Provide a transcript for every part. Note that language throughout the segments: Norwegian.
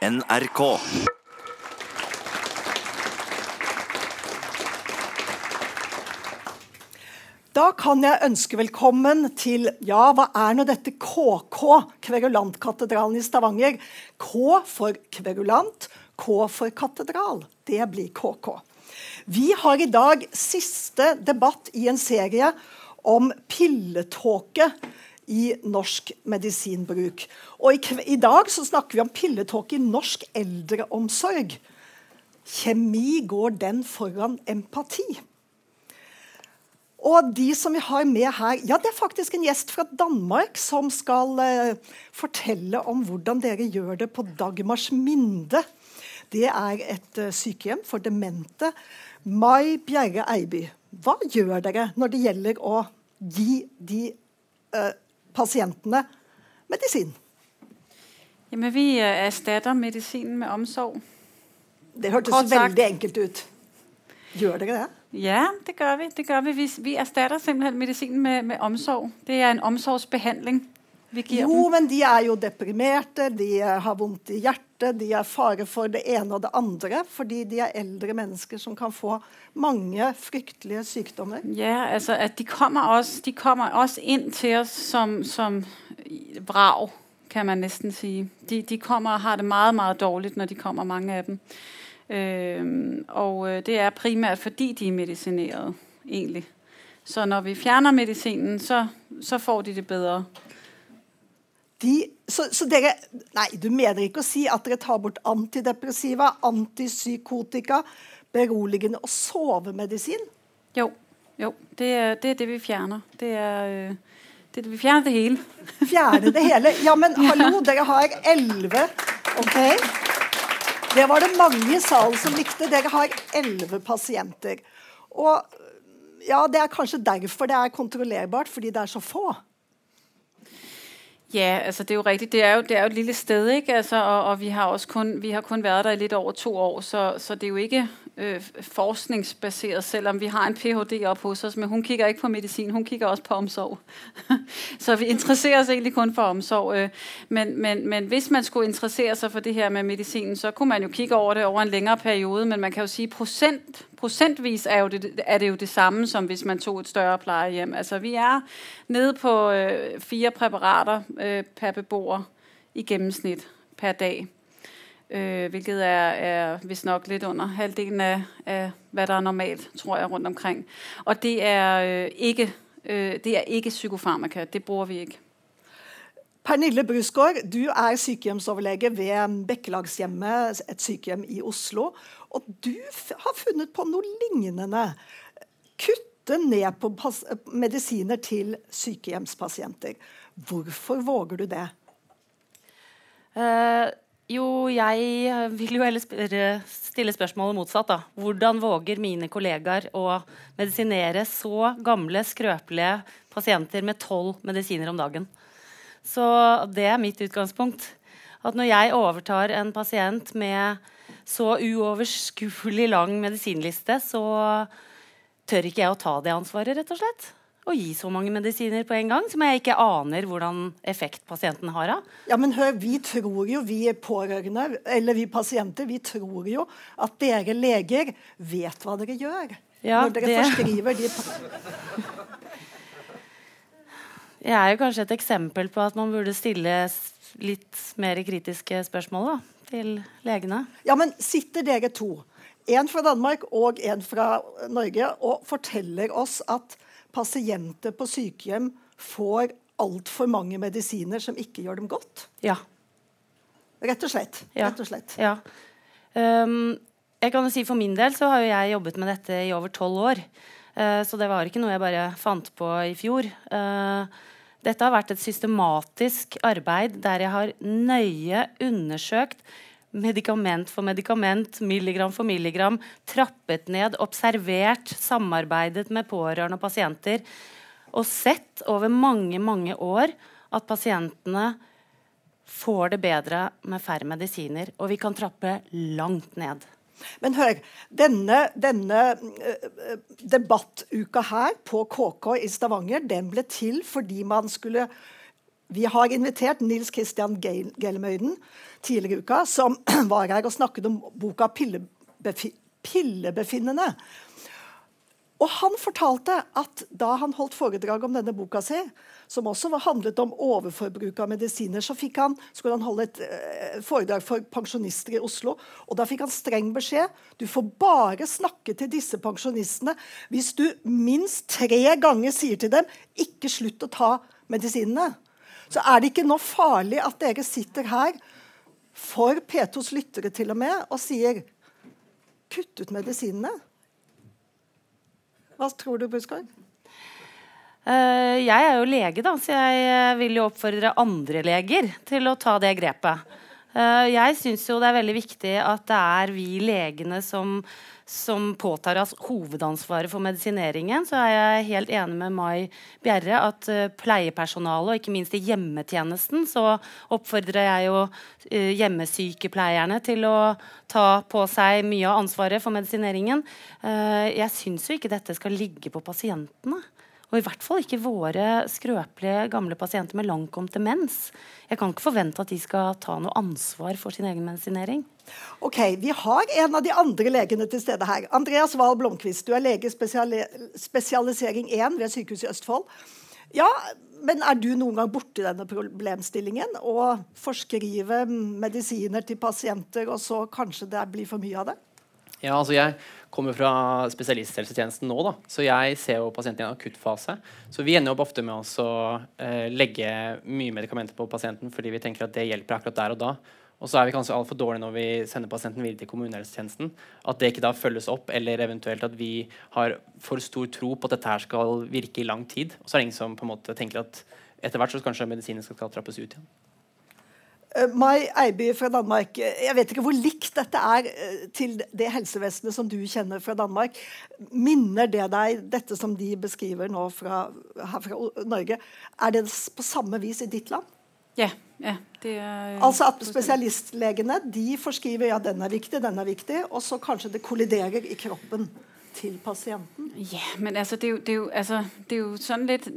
NRK. Da kan jeg ønske velkommen til Ja, hva er nå dette KK, Kverulantkatedralen i Stavanger? K for kverulant, K for katedral. Det blir KK. Vi har i dag siste debatt i en serie om pilletåke i norsk medisinbruk. Og i, i dag så snakker vi om pilletåke i norsk eldreomsorg. Kjemi går den foran empati? Og de som vi har med her Ja, det er faktisk en gjest fra Danmark som skal eh, fortelle om hvordan dere gjør det på Dagmars Minde. Det er et eh, sykehjem for demente. Mai Bjerre Eiby, hva gjør dere når det gjelder å gi de eh, pasientene medisin? Jamen, vi øh, erstatter medisinen med omsorg. Det hørtes Kort sagt. veldig enkelt ut. Gjør dere det? Ja, det gjør vi. Det gør vi. Vi, vi erstatter simpelthen medisinen med, med omsorg. Det er en omsorgsbehandling, Jo, men de er jo deprimerte, de har vondt i hjertet, de er fare for det ene og det andre, fordi de er eldre mennesker som kan få mange fryktelige sykdommer. Ja, altså at de kommer også, de kommer også inn til oss som, som vrag, kan man nesten si. De, de kommer og har det meget, meget dårligt, når de kommer, mange av dem. Øhm, og øh, det er primært fordi de er medisineret, egentlig. Så når vi fjerner medisinen, så, så får de det bedre. De, så, så dere Nei, du mener ikke å si at dere tar bort antidepressiva, antipsykotika, beroligende og sovemedisin? Jo, jo det, er, det er det, vi fjerner. Det er, det, det, vi fjerner det hele. Fjerne det hele. Ja, men hallo, dere har elleve. OK? Det var det mange i salen som likte. Dere har elleve pasienter. Og ja, det er kanskje derfor det er kontrollerbart, fordi det er så få. Ja, altså det er jo rigtigt. Det er jo, det er jo et lille sted, ikke? Altså, og, og vi har også kun, vi har kun været der i lidt over to år, så, så det er jo ikke øh, forskningsbaseret, selvom vi har en Ph.D. op hos os, men hun kigger ikke på medicin, hun kigger også på omsorg. så vi interesserer os egentlig kun for omsorg. Øh. Men, men, men hvis man skulle interessere sig for det her med medicinen, så kunne man jo kigge over det over en længere periode, men man kan jo sige, procent, procentvis er, det, er det jo det samme, som hvis man tog et større plejehjem. Altså vi er nede på øh, fire præparater øh, per beboer i gennemsnit per dag. Øh, hvilket er, er visstnok litt under halvdelen av, av hva der er normalt, tror jeg, rundt omkring. Og det er øh, ikke øh, det er ikke psykofarmaka. Det bruker vi ikke. Pernille Brusgaard, du er sykehjemsoverlege ved Bekkelagshjemmet, et sykehjem i Oslo. Og du f- har funnet på noe lignende. Kutte ned på pas medisiner til sykehjemspasienter. Hvorfor våger du det? Eh, jo, jeg vil jo heller spørre, stille spørsmålet motsatt. da. Hvordan våger mine kollegaer å medisinere så gamle, skrøpelige pasienter med tolv medisiner om dagen? Så det er mitt utgangspunkt. At når jeg overtar en pasient med så uoverskuelig lang medisinliste, så tør ikke jeg å ta det ansvaret, rett og slett. Å gi så mange medisiner på en gang som jeg ikke aner hvordan effekt pasienten har av. Ja, men hør, Vi tror jo, vi pårørende, eller vi pasienter, vi tror jo at dere leger vet hva dere gjør. Ja, når dere det- forskriver de Jeg er jo kanskje et eksempel på at man burde stille litt mer kritiske spørsmål da, til legene. Ja, men sitter dere to, en fra Danmark og en fra Norge, og forteller oss at pasienter på sykehjem får altfor mange medisiner som ikke gjør dem godt? Ja. Rett og slett. Ja. Rett og slett. ja. Um, jeg kan jo si For min del så har jo jeg jobbet med dette i over tolv år. Uh, så det var ikke noe jeg bare fant på i fjor. Uh, dette har vært et systematisk arbeid der jeg har nøye undersøkt medikament for medikament, milligram for milligram, trappet ned, observert, samarbeidet med pårørende og pasienter, og sett over mange, mange år at pasientene får det bedre med færre medisiner, og vi kan trappe langt ned. Men hør, denne, denne eh, debattuka her på KK i Stavanger, den ble til fordi man skulle Vi har invitert Nils Christian Gelmøyden tidligere i uka, som var her og snakket om boka 'Pillebefinnende'. Og han fortalte at da han holdt foredrag om denne boka si, som også handlet om overforbruk av medisiner, så han, skulle han holde et uh, foredrag for pensjonister i Oslo. Og da fikk han streng beskjed. Du får bare snakke til disse pensjonistene hvis du minst tre ganger sier til dem 'ikke slutt å ta medisinene'. Så er det ikke nå farlig at dere sitter her for P2s lyttere til og med og sier 'kutt ut medisinene'? Hva tror du, Buskard? Uh, jeg er jo lege, da, så jeg eh, vil jo oppfordre andre leger til å ta det grepet. Uh, jeg syns jo det er veldig viktig at det er vi legene som, som påtar oss hovedansvaret for medisineringen. Så er jeg helt enig med Mai Bjerre at uh, pleiepersonalet, og ikke minst i hjemmetjenesten, så oppfordrer jeg jo uh, hjemmesykepleierne til å ta på seg mye av ansvaret for medisineringen. jeg syns jo ikke dette skal ligge på pasientene. Og i hvert fall ikke våre skrøpelige gamle pasienter med langkomt demens. Jeg kan ikke forvente at de skal ta noe ansvar for sin egen medisinering. Ok, Vi har en av de andre legene til stede her. Andreas Wahl Blomkvist, du er lege spesiali spesialisering 1 ved Sykehuset i Østfold. Ja, men er du noen gang borti denne problemstillingen? Å forskrive medisiner til pasienter, og så kanskje det blir for mye av det? Ja, altså jeg kommer fra spesialisthelsetjenesten nå, da. så jeg ser jo pasienten i en akuttfase. Så vi ender opp ofte med å eh, legge mye medikamenter på pasienten fordi vi tenker at det hjelper akkurat der og da. Og så er vi kanskje altfor dårlige når vi sender pasienten videre til kommunehelsetjenesten. At det ikke da følges opp, eller eventuelt at vi har for stor tro på at dette her skal virke i lang tid. Og så er det ingen som på en måte tenker at etter hvert så kanskje medisinen skal trappes ut igjen. Uh, Mai Eiby fra Danmark, jeg vet ikke hvor likt dette er uh, til det helsevesenet som du kjenner fra Danmark. Minner det deg dette som de beskriver nå fra, her fra Norge? Er det på samme vis i ditt land? Ja. ja det er, altså at spesialistlegene de forskriver ja, den er viktig, den er viktig, og så kanskje det kolliderer i kroppen til pasienten? Ja, men altså, det er jo, det er jo, altså, det er jo sådan lidt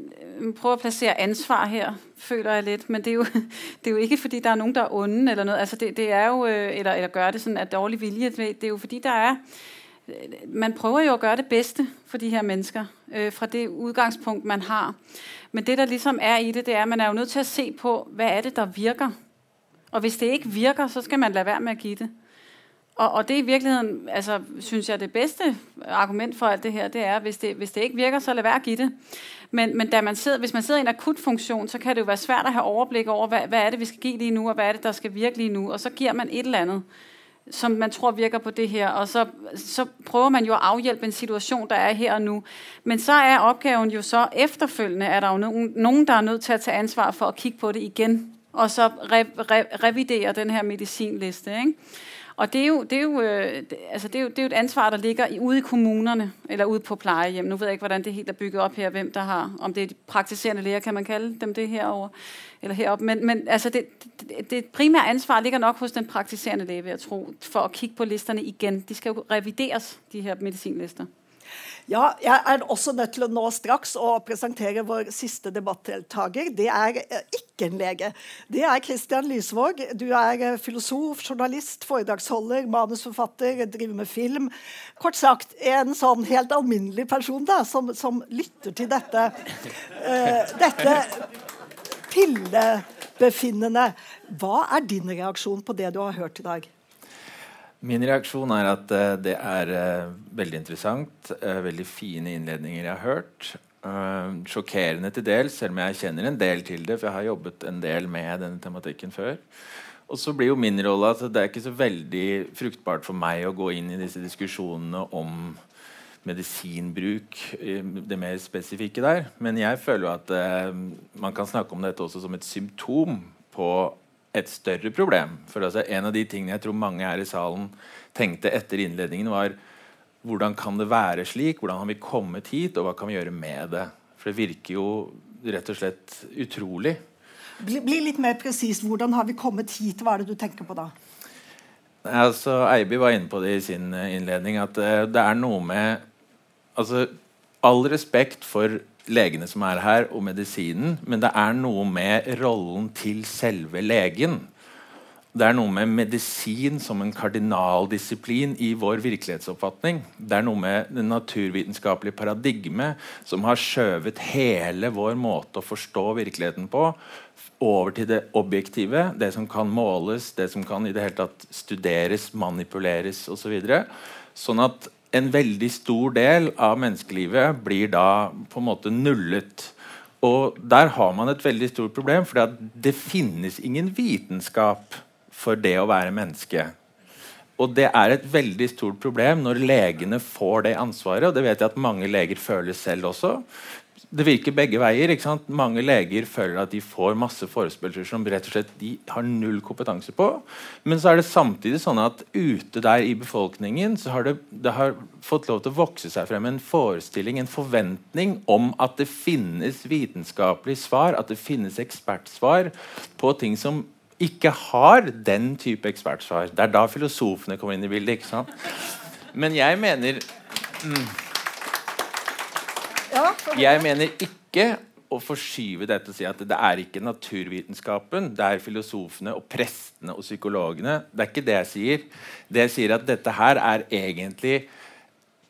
Prøv at placere ansvar her, føler jeg litt. Men det er, jo, det er jo ikke fordi der er noen der er onde, eller noe. Altså, det, det, er jo, øh, eller, eller gør det sånn av dårlig vilje. Det er jo fordi der er Man prøver jo å gjøre det beste for de her mennesker øh, fra det utgangspunkt man har. Men det der liksom er i det, det er at man er jo nødt til å se på hva er det der virker. Og hvis det ikke virker, så skal man la være med å gi det. Og, og det er i virkeligheden, altså, synes jeg, det bedste argument for alt det her, det er, hvis det, hvis det ikke virker, så lad være at give det. Men, men man sidder, hvis man sidder i en akut funktion, så kan det jo være svært at have overblik over, hvad, hvad er det, vi skal give lige nu, og hvad er det, der skal virke lige nu. Og så giver man et eller andet, som man tror virker på det her, og så, så prøver man jo at afhjælpe en situation, der er her og nu. Men så er opgaven jo så efterfølgende, er der jo nogen, nogen der er nødt til at tage ansvar for at kigge på det igen, og så re, re, revidere den her medicinliste. Ikke? Og det er, jo, det, er jo, øh, altså det, er jo, det er jo et ansvar, der ligger ude i kommunerne, eller ude på plejehjem. Nu ved jeg ikke, hvordan det helt er bygget op her, hvem der har, om det er de praktiserende læger, kan man kalde dem det herover eller heroppe. Men, men altså det, det, det primære ansvar ligger nok hos den praktiserende læge, vil jeg tro, for at kigge på listerne igen. De skal jo revideres, de her medicinlister. Ja, jeg er også nødt til å nå straks å presentere vår siste debattdeltaker. Det er eh, ikke en lege. Det er Christian Lysvåg. Du er eh, filosof, journalist, foredragsholder, manusforfatter, driver med film. Kort sagt en sånn helt alminnelig person da, som, som lytter til dette, uh, dette pillebefinnende. Hva er din reaksjon på det du har hørt i dag? Min reaksjon er at uh, det er uh, veldig interessant. Uh, veldig fine innledninger jeg har hørt. sjokkerende til dels, selv om jeg kjenner en del til det, for jeg har jobbet en del med denne tematikken før. Og så blir jo min rolle at det er ikke så veldig fruktbart for meg å gå inn i disse diskusjonene om medisinbruk, det mer spesifikke der. Men jeg føler jo at man kan snakke om dette også som et symptom på et større problem. For altså, En av de tingene jeg tror mange her i salen tenkte etter innledningen, var hvordan kan det være slik? Hvordan har vi kommet hit, og hva kan vi gjøre med det? For det virker jo rett og slett utrolig. Bli, bli litt mer presis. Hvordan har vi kommet hit? Hva er det du tenker på da? Altså, Eiby var inne på det i sin innledning, at uh, det er noe med altså, All respekt for legene som er her, og medisinen, men det er noe med rollen til selve legen. Det er noe med medisin som en kardinaldisiplin i vår virkelighetsoppfatning. Det er noe med det naturvitenskapelige paradigmet som har skjøvet hele vår måte å forstå virkeligheten på, over til det objektive, det som kan måles, det som kan i det hele tatt studeres, manipuleres osv. Så sånn at en veldig stor del av menneskelivet blir da på en måte nullet. Og der har man et veldig stort problem, for det finnes ingen vitenskap for det å være menneske. Og det er et veldig stort problem når legene får det ansvaret. Og det vet jeg at mange leger føler selv også. Det virker begge veier. ikke sant? Mange leger føler at de får masse forespørsler som rett og slett de har null kompetanse på. Men så er det samtidig sånn at ute der i befolkningen så har det, det har fått lov til å vokse seg frem en forestilling, en forventning om at det finnes vitenskapelige svar, at det finnes ekspertsvar på ting som ikke har den type ekspertsvar. Det er da filosofene kommer inn i bildet. ikke sant? Men jeg mener mm, Jeg mener ikke å forskyve dette og si at det er ikke naturvitenskapen, det er filosofene og prestene og psykologene. Det er ikke det jeg sier. Det jeg sier at dette her er egentlig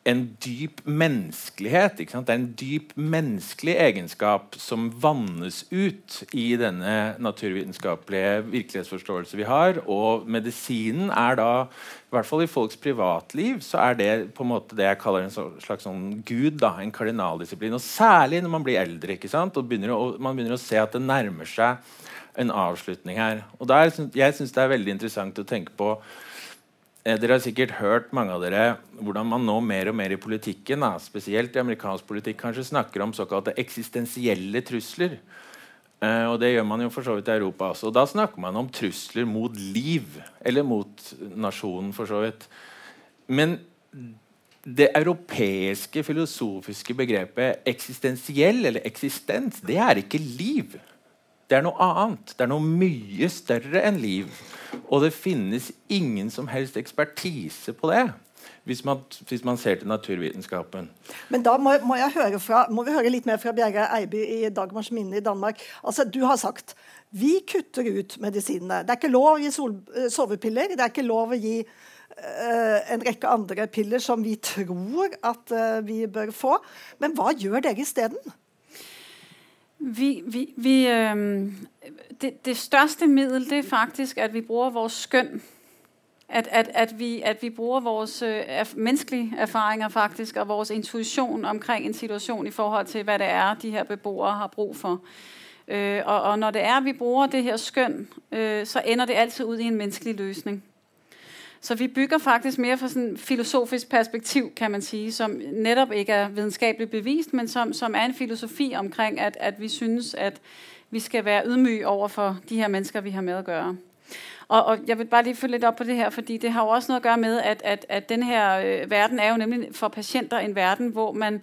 en dyp menneskelighet. Det er en dyp menneskelig egenskap som vannes ut i denne naturvitenskapelige virkelighetsforståelse vi har. Og medisinen er da, i hvert fall i folks privatliv, så er det på en måte det jeg kaller en slags sånn gud. Da, en kardinaldisiplin. Og særlig når man blir eldre og begynner å, man begynner å se at det nærmer seg en avslutning her. Og der, Jeg syns det er veldig interessant å tenke på dere har sikkert hørt mange av dere hvordan man nå mer og mer i politikken, da, spesielt i amerikansk politikk, kanskje snakker om såkalte eksistensielle trusler. Eh, og det gjør man jo for så vidt i Europa også. Og da snakker man om trusler mot liv. Eller mot nasjonen, for så vidt. Men det europeiske filosofiske begrepet eksistensiell eller eksistens, det er ikke liv. Det er noe annet. Det er noe mye større enn liv. Og det finnes ingen som helst ekspertise på det. Hvis man, hvis man ser til naturvitenskapen. Men da må, må, fra, må, vi høre litt mer fra Bjerre Eiby i Dagmars minne i Danmark. Altså, Du har sagt vi kutter ut medisinene. Det er ikke lov å gi sol, eh, sovepiller. Det er ikke lov å gi uh, en rekke andre piller som vi tror at uh, vi bør få. Men hva gjør dere isteden? Vi, vi, vi, øh, det, det, største middel det er faktisk at vi bruker vores skønn. At, at, at, vi, at vi bruker vores erf menneskelige erfaringer faktisk, og vores intuisjon omkring en situasjon i forhold til hva det er de her beboere har brug for. Øh, og, og, når det er vi bruker det her skønn, øh, så ender det alltid ut i en menneskelig løsning. Så vi bygger faktisk mer fra sådan filosofisk perspektiv, kan man sige, som netop ikke er videnskabeligt bevist, men som, som er en filosofi omkring, at, at vi synes, at vi skal være ydmyge over for de her mennesker, vi har med at gøre. Og, og jeg vil bare lige følge lidt op på det her, fordi det har jo også noget at gøre med, at, at, at den her øh, verden er jo nemlig for patienter en verden, hvor man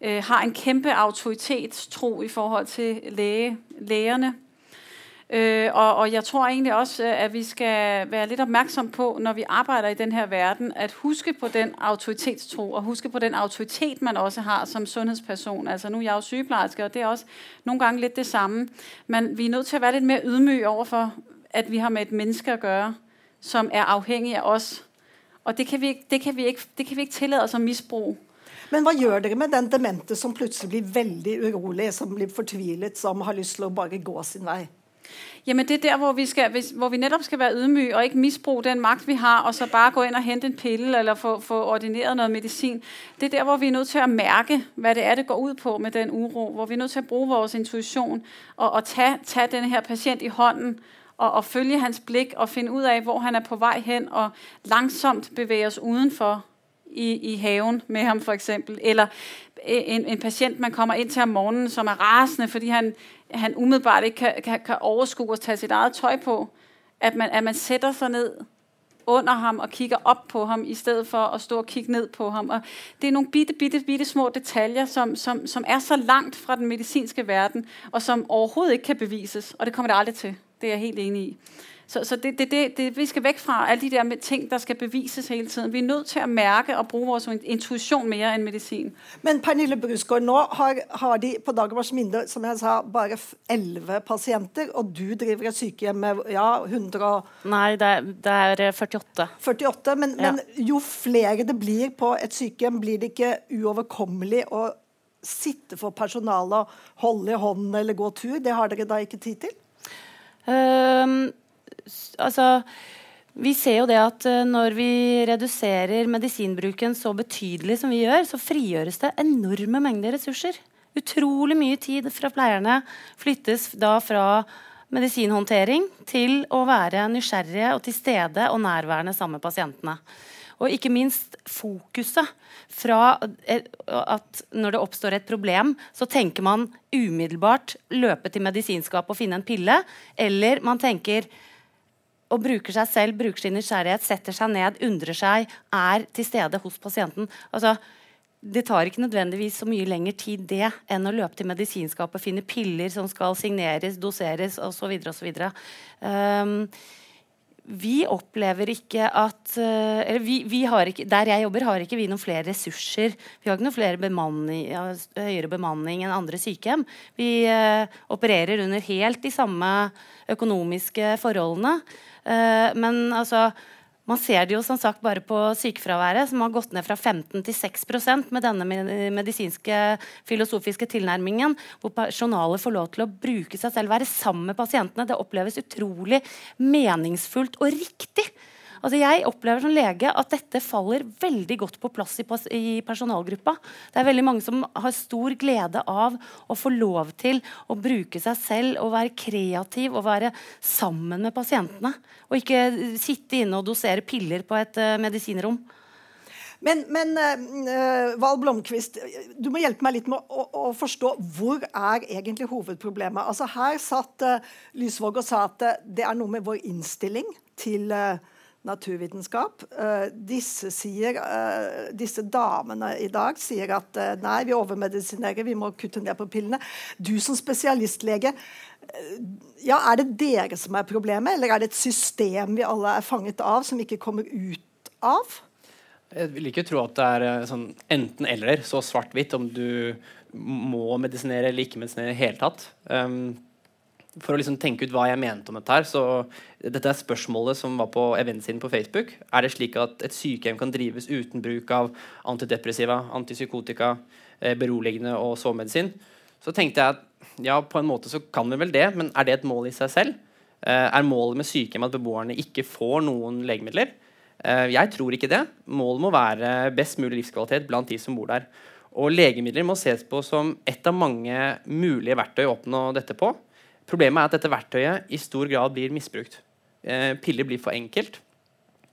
øh, har en kæmpe autoritetstro i forhold til læge, lægerne, Øh, og, og jeg tror egentlig også, øh, at vi skal være litt oppmerksom på, når vi arbeider i denne verden, at huske på den autoritetstro, og huske på den autoritet man også har som sundhedsperson. Altså Nu er jeg jo sykeplejerske, og det er også noen ganger litt det samme. Men vi er nødt til å være litt mer ydmyge overfor, at vi har med et menneske å gjøre, som er avhengig av oss. Og det kan vi, ikke, det kan vi ikke tillade oss å misbruke. Men hva gjør dere med den demente som plutselig blir veldig urolig, som blir fortvilet, som har lyst til å bare gå sin vei? Jamen det er der, hvor vi, skal, hvor vi netop skal være ydmyge og ikke misbruge den magt, vi har, og så bare gå ind og hente en pille eller få, få ordineret noget medicin. Det er der, hvor vi er nødt til at mærke, hvad det er, det går ud på med den uro. Hvor vi er nødt til at bruge vores intuition og, og tage, tage den her patient i hånden og, og følge hans blik og finde ud af, hvor han er på vej hen og langsomt bevæge os udenfor i, i haven med ham for eksempel. Eller en, en patient, man kommer inn til om morgenen, som er rasende, fordi han, han umiddelbart ikke kan, kan, kan overskue å ta sitt eget tøj på. At man, at man sætter seg ned under ham og kigger opp på ham, i stedet for å stå og kikke ned på ham. Og det er noen bitte, bitte, bitte små detaljer, som, som, som er så langt fra den medicinske verden, og som overhovedet ikke kan bevises. Og det kommer det aldri til. Det er jeg helt enig i. Så, så det, det, det, det, vi skal vekk fra alle de der med ting der skal bevises hele tiden. Vi er nødt til å merke og bruke vår intuisjon mer enn medisin. Men Pernille Brusgaard, nå har, har, de på Dagmars Minde som jeg sa, bare elleve pasienter, og du driver et sykehjem med ja, 100 og Nei, det er, det er 48. 48, men, Ja. men jo flere det blir på et sykehjem, blir det ikke uoverkommelig å sitte for personalet og holde i hånden eller gå tur? Det har dere da ikke tid til? Ehm, s- altså vi ser jo det at eh, når vi reduserer medisinbruken så betydelig som vi gjør, så frigjøres det enorme mengder ressurser. Utrolig mye tid fra pleierne flyttes da fra medisinhåndtering til å være nysgjerrige og til stede og nærværende sammen med pasientene. Og ikke minst fokuset fra eh, at når det oppstår et problem, så tenker man umiddelbart løpe til medisinskapet og finne en pille. Eller man tenker og bruker seg selv, bruker sin nysgjerrighet, setter seg ned, undrer seg, er til stede hos pasienten. Altså, det tar ikke nødvendigvis så mye lengre tid det enn å løpe til medisinskapet, finne piller som skal signeres, doseres osv. osv. Um, vi opplever ikke at eh, Eller vi, vi ikke, der jeg jobber, har ikke vi noen flere ressurser. Vi har ikke noen flere bemanning, høyere bemanning enn andre sykehjem. Vi uh, opererer under helt de samme økonomiske forholdene. Uh, men altså man ser det jo som sagt bare på sykefraværet, som har gått ned fra 15 til 6% med denne medisinske filosofiske tilnærmingen, hvor personalet får lov til å bruke seg selv, være sammen med pasientene. Det oppleves utrolig meningsfullt og riktig. Altså jeg opplever som lege at dette faller veldig godt på plass i, i personalgruppa. Det er veldig mange som har stor glede av å få lov til å bruke seg selv og være kreativ og være sammen med pasientene. Og ikke sitte inne og dosere piller på et uh, medisinrom. Men, men uh, Val Blomkvist, du må hjelpe meg litt med å, å, å forstå hvor er egentlig hovedproblemet. Altså Her satt uh, Lysvåg og sa at det er noe med vår innstilling til uh, naturvitenskap. Uh, disse, sier, uh, disse damene i dag sier at uh, nei, vi overmedisinerer, vi må kutte ned på pillene. Du som spesialistlege, ja, er det dere som er problemet, eller er det et system vi alle er fanget av, som ikke kommer ut av? Jeg vil ikke tro at det er eh, sånn enten-eller, så svart-hvitt, om du må medisinere eller ikke medisinere i det hele tatt. Um, for å liksom tenke ut hva jeg mente om dette her, så dette er spørsmålet som var på eventsiden på Facebook. Er det slik at et sykehjem kan drives uten bruk av antidepressiva, antipsykotika, eh, beroligende og sovemedisin? Så tenkte jeg at ja, på en måte så kan vi vel det, men er det et mål i seg selv? Eh, er målet med sykehjem at beboerne ikke får noen legemidler? Eh, jeg tror ikke det. Målet må være best mulig livskvalitet blant de som bor der. Og legemidler må ses på som ett av mange mulige verktøy å oppnå dette på. Problemet er at dette verktøyet i stor grad blir misbrukt. Eh, piller blir for enkelt.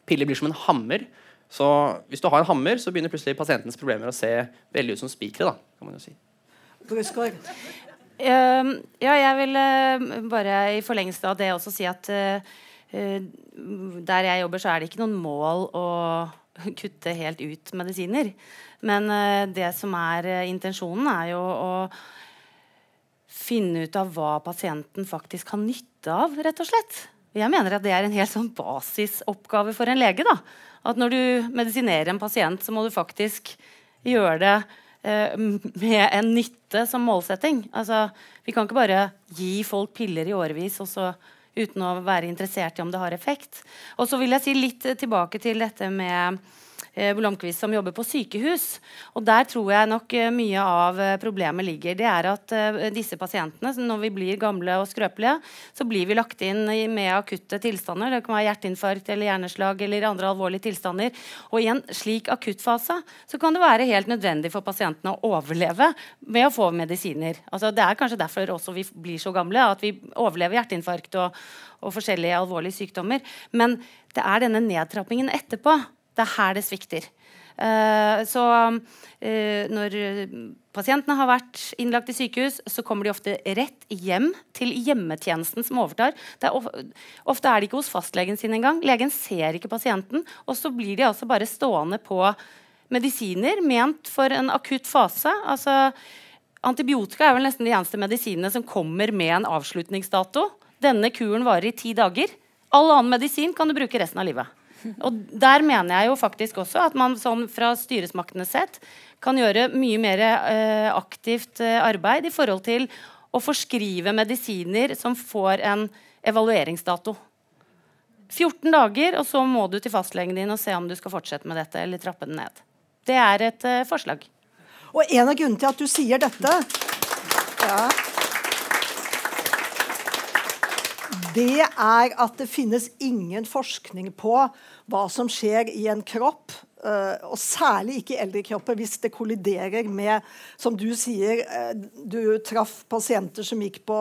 Piller blir som en hammer. Så hvis du har en hammer, så begynner plutselig pasientens problemer å se veldig ut som spikere. da, kan man jo si. Brusgaard. Um, ja, jeg vil uh, bare i forlengelse av det også si at uh, uh, der jeg jobber, så er det ikke noen mål å kutte helt ut medisiner. Men det som er intensjonen, er jo å finne ut av hva pasienten faktisk har nytte av, rett og slett. Jeg mener at det er en helt sånn basisoppgave for en lege. da. At når du medisinerer en pasient, så må du faktisk gjøre det eh, med en nytte som målsetting. Altså, vi kan ikke bare gi folk piller i årevis og så uten å være interessert i om det har effekt. Og så vil jeg si litt tilbake til dette med Blomkvist som jobber på sykehus. Og der tror jeg nok eh, mye av eh, problemet ligger. Det er at eh, disse pasientene, når vi blir gamle og skrøpelige, så blir vi lagt inn med akutte tilstander. Det kan være hjerteinfarkt eller hjerneslag eller andre alvorlige tilstander. Og i en slik akuttfase så kan det være helt nødvendig for pasientene å overleve med å få medisiner. Altså, det er kanskje derfor også vi blir så gamle, at vi overlever hjerteinfarkt og, og forskjellige alvorlige sykdommer. Men det er denne nedtrappingen etterpå det er her det svikter. Uh, så uh, når pasientene har vært innlagt i sykehus, så kommer de ofte rett hjem til hjemmetjenesten som overtar. Er of ofte er de ikke hos fastlegen sin engang. Legen ser ikke pasienten. Og så blir de altså bare stående på medisiner ment for en akutt fase. Altså, antibiotika er vel nesten de eneste medisinene som kommer med en avslutningsdato. Denne kuren varer i ti dager. All annen medisin kan du bruke resten av livet. Og der mener jeg jo faktisk også at man sånn fra styresmaktene sett kan gjøre mye mer eh, aktivt eh, arbeid i forhold til å forskrive medisiner som får en evalueringsdato. 14 dager, og så må du til fastlegen din og se om du skal fortsette med dette eller trappe den ned. Det er et eh, forslag. Og en av grunnene til at du sier dette ja, Det er at det finnes ingen forskning på hva som skjer i en kropp, uh, og særlig ikke i eldre kropper, hvis det kolliderer med Som du sier, uh, du traff pasienter som gikk på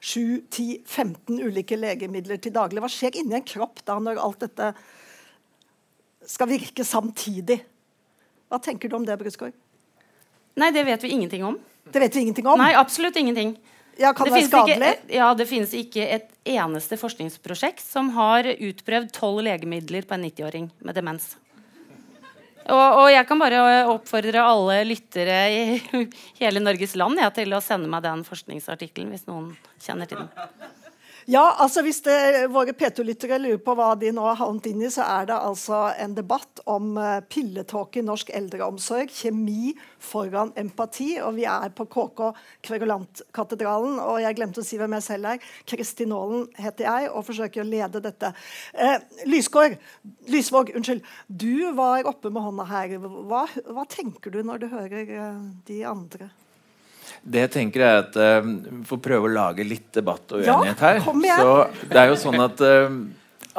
7-10-15 ulike legemidler til daglig. Hva skjer inni en kropp da, når alt dette skal virke samtidig? Hva tenker du om det, Brusgaard? Nei, det vet vi ingenting om. Det vet vi ingenting om? Nei, absolutt ingenting. Ja, Kan det, være skadelig? Ikke, ja, det finnes ikke et eneste forskningsprosjekt som har utprøvd tolv legemidler på en 90-åring med demens. Og, og, jeg kan bare oppfordre alle lyttere i hele Norges land ja, til å sende meg den forskningsartikkelen hvis noen kjenner til den. Ja, altså Hvis det, våre P2-lyttere lurer på hva de nå har havnet inn i, så er det altså en debatt om uh, pilletåke i norsk eldreomsorg. Kjemi foran empati. Og vi er på KK Kverulantkatedralen. Og jeg glemte å si hvem jeg selv er. Kristin Aalen heter jeg og forsøker å lede dette. Eh, Lysgård, Lysvåg, unnskyld. Du var oppe med hånda her. Hva, hva tenker du når du hører uh, de andre? Det jeg tenker er at uh, får å prøve å lage litt debatt og uenighet her. Ja, Så det er jo sånn at uh,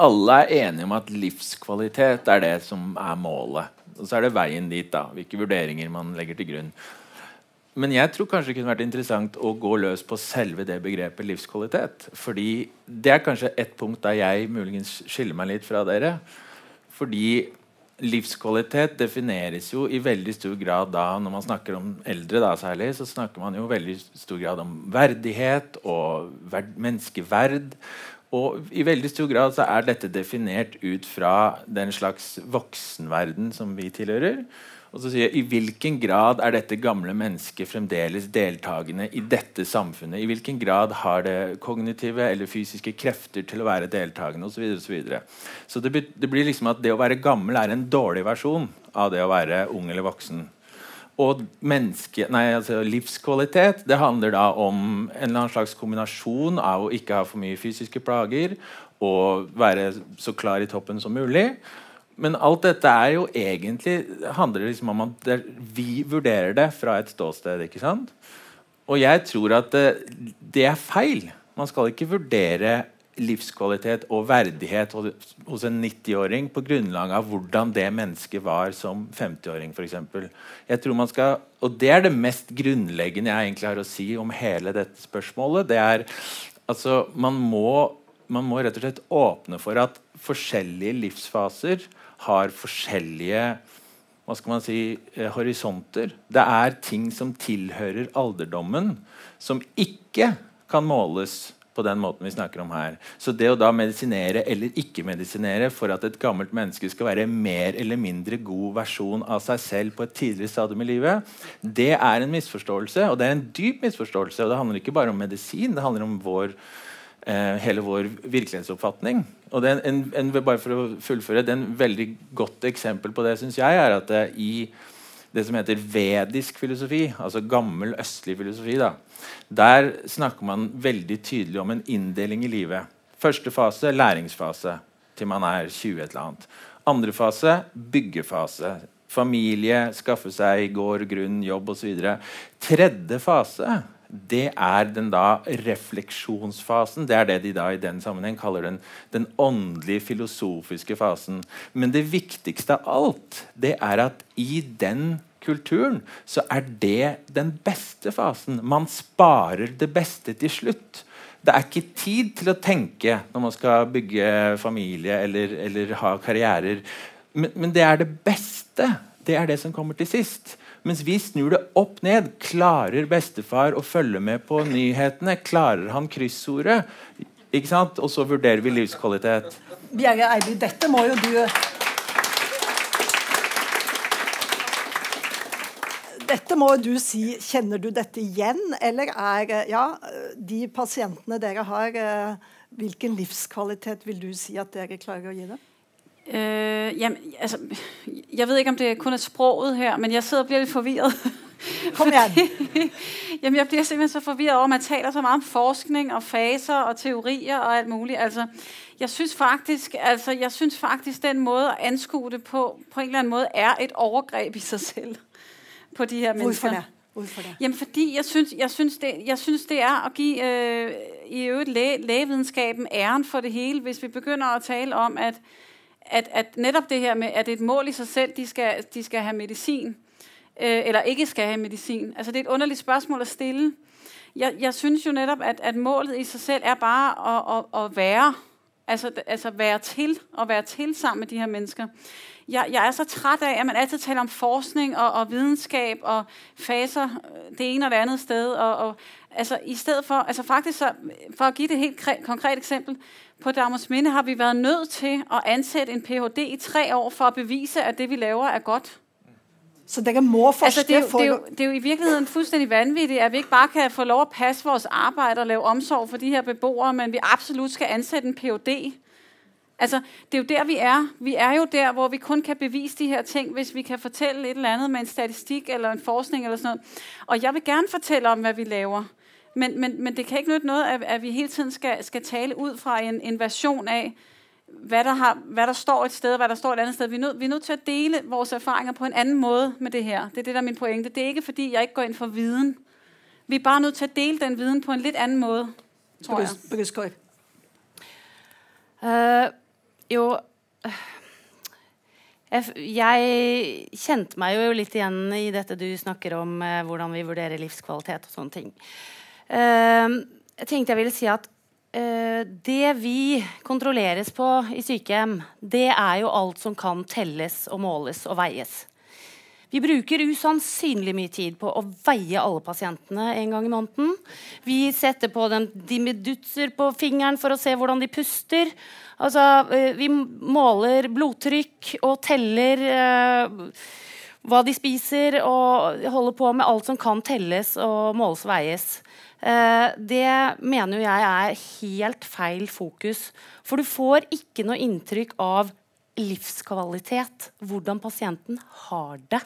alle er enige om at livskvalitet er det som er målet. Og så er det veien dit, da. Hvilke vurderinger man legger til grunn. Men jeg tror kanskje det kunne vært interessant å gå løs på selve det begrepet livskvalitet. Fordi det er kanskje et punkt der jeg muligens skiller meg litt fra dere. Fordi livskvalitet defineres jo i veldig stor grad da når man snakker om eldre, da særlig, så snakker man jo i veldig stor grad om verdighet og verd, menneskeverd. Og i veldig stor grad så er dette definert ut fra den slags voksenverden som vi tilhører. Og så sier jeg, I hvilken grad er dette gamle mennesket fremdeles deltakende i dette samfunnet? I hvilken grad har det kognitive eller fysiske krefter til å være deltakende? Og så, videre, og så, videre. så det, det, blir liksom at det å være gammel er en dårlig versjon av det å være ung eller voksen. Og menneske, nei, altså livskvalitet det handler da om en eller annen slags kombinasjon av å ikke ha for mye fysiske plager og være så klar i toppen som mulig men alt dette er jo egentlig handler liksom om at det, vi vurderer det fra et ståsted. ikke sant? Og jeg tror at det, det er feil. Man skal ikke vurdere livskvalitet og verdighet hos en 90-åring på grunnlag av hvordan det mennesket var som 50-åring f.eks. Jeg tror man skal, Og det er det mest grunnleggende jeg egentlig har å si om hele dette spørsmålet. det er altså man må, man må rett og slett åpne for at forskjellige livsfaser har forskjellige hva skal man si, eh, horisonter. Det er ting som tilhører alderdommen, som ikke kan måles på den måten vi snakker om her. Så det å da medisinere eller ikke medisinere for at et gammelt menneske skal være mer eller mindre god versjon av seg selv på et tidligere stadium i livet, det er en misforståelse. Og det er en dyp misforståelse. Og det handler ikke bare om medisin, det handler om vår eh, hele vår virkelighetsoppfatning. Og en, en, bare for å fullføre, det er en veldig godt eksempel på det synes jeg, er at det, i det som heter vedisk filosofi, altså gammel østlig filosofi, da, der snakker man veldig tydelig om en inndeling i livet. Første fase læringsfase til man er 20 et eller annet. Andre fase byggefase. Familie, skaffe seg gård, grunn, jobb osv. Tredje fase det er den da refleksjonsfasen. Det er det de da i den sammenheng kaller den, den åndelige, filosofiske fasen. Men det viktigste av alt det er at i den kulturen så er det den beste fasen. Man sparer det beste til slutt. Det er ikke tid til å tenke når man skal bygge familie eller, eller ha karrierer. Men, men det er det beste. Det er det som kommer til sist. Mens vi snur det opp ned. Klarer bestefar å følge med på nyhetene? Klarer han kryssordet? Ikke sant? Og så vurderer vi livskvalitet. Bjerre Eiby, dette må jo du Dette må du si. Kjenner du dette igjen, eller er ja, de pasientene dere har hvilken livskvalitet vil du si at dere klarer å gi dem? Øh, jamen, altså, jeg ved ikke, om det kun er sproget her, men jeg sidder og bliver lidt forvirret. Kom igjen. Jamen, jeg bliver simpelthen så forvirret over, at man taler så meget om forskning og faser og teorier og alt muligt. Altså, jeg synes faktisk, altså, jeg synes faktisk, den måde at anskue det på, på en eller anden måde, er et overgreb i sig selv på de her mennesker. Hvorfor? Hvorfor det? Jamen fordi jeg synes, jeg synes, det, jeg synes det er at give øh, i øvrigt læge, lægevidenskaben æren for det hele, hvis vi begynder at tale om, at, at, at netop det her med, at det er et mål i sig selv, de skal, de skal have medicin, øh, eller ikke skal have medicin. Altså det er et underligt spørgsmål at stille. Jeg, jeg synes jo netop, at, at målet i sig selv er bare at, at, at være, altså, altså være til, og være til sammen med de her mennesker jeg, jeg er så træt af, at man altid taler om forskning og, og videnskab og faser øh, det ene og det andet sted. Og, og, altså, I stedet for, altså faktisk så, for at give det et helt konkret eksempel, på Dagmars Minde har vi vært nødt til å ansette en Ph.D. i tre år for å bevise, at det vi laver er godt. Så dere må forske altså, det, er jo, det, er jo, det er jo i virkeligheten fuldstændig vanvittig at vi ikke bare kan få lov å passe vores arbeid og lave omsorg for de her beboere, men vi absolut skal ansette en Ph.D. Altså, det er jo der, vi er. Vi er jo der, hvor vi kun kan bevise de her ting, hvis vi kan fortelle et eller annet med en statistikk eller en forskning eller sådan noget. Og jeg vil gerne fortelle om, hva vi laver. Men, men, men det kan ikke nytte noget, at, at vi hele tiden skal, skal tale ut fra en, en versjon av hva der, har, hva der står et sted, og hvad der står et annet sted. Vi er, nød, vi er nødt til å dele vores erfaringer på en anden måde med det her. Det er det, der er min pointe. Det er ikke, fordi jeg ikke går inn for viden. Vi er bare nødt til å dele den viden på en litt anden måde, tror jeg. Brysgård. Uh, jo jeg, kjente meg jo litt igjen i dette du snakker om, eh, hvordan vi vurderer livskvalitet og sånne ting. Uh, jeg tenkte jeg ville si at uh, det vi kontrolleres på i sykehjem, det er jo alt som kan telles og måles og veies. Vi bruker usannsynlig mye tid på å veie alle pasientene en gang i måneden. Vi setter på dem dimedutser på fingeren for å se hvordan de puster. Altså, eh, vi måler blodtrykk og teller eh, hva de spiser, og holder på med alt som kan telles og måles og veies. Uh, det mener jeg er helt feil fokus. For du får ikke noe inntrykk av livskvalitet, hvordan pasienten har det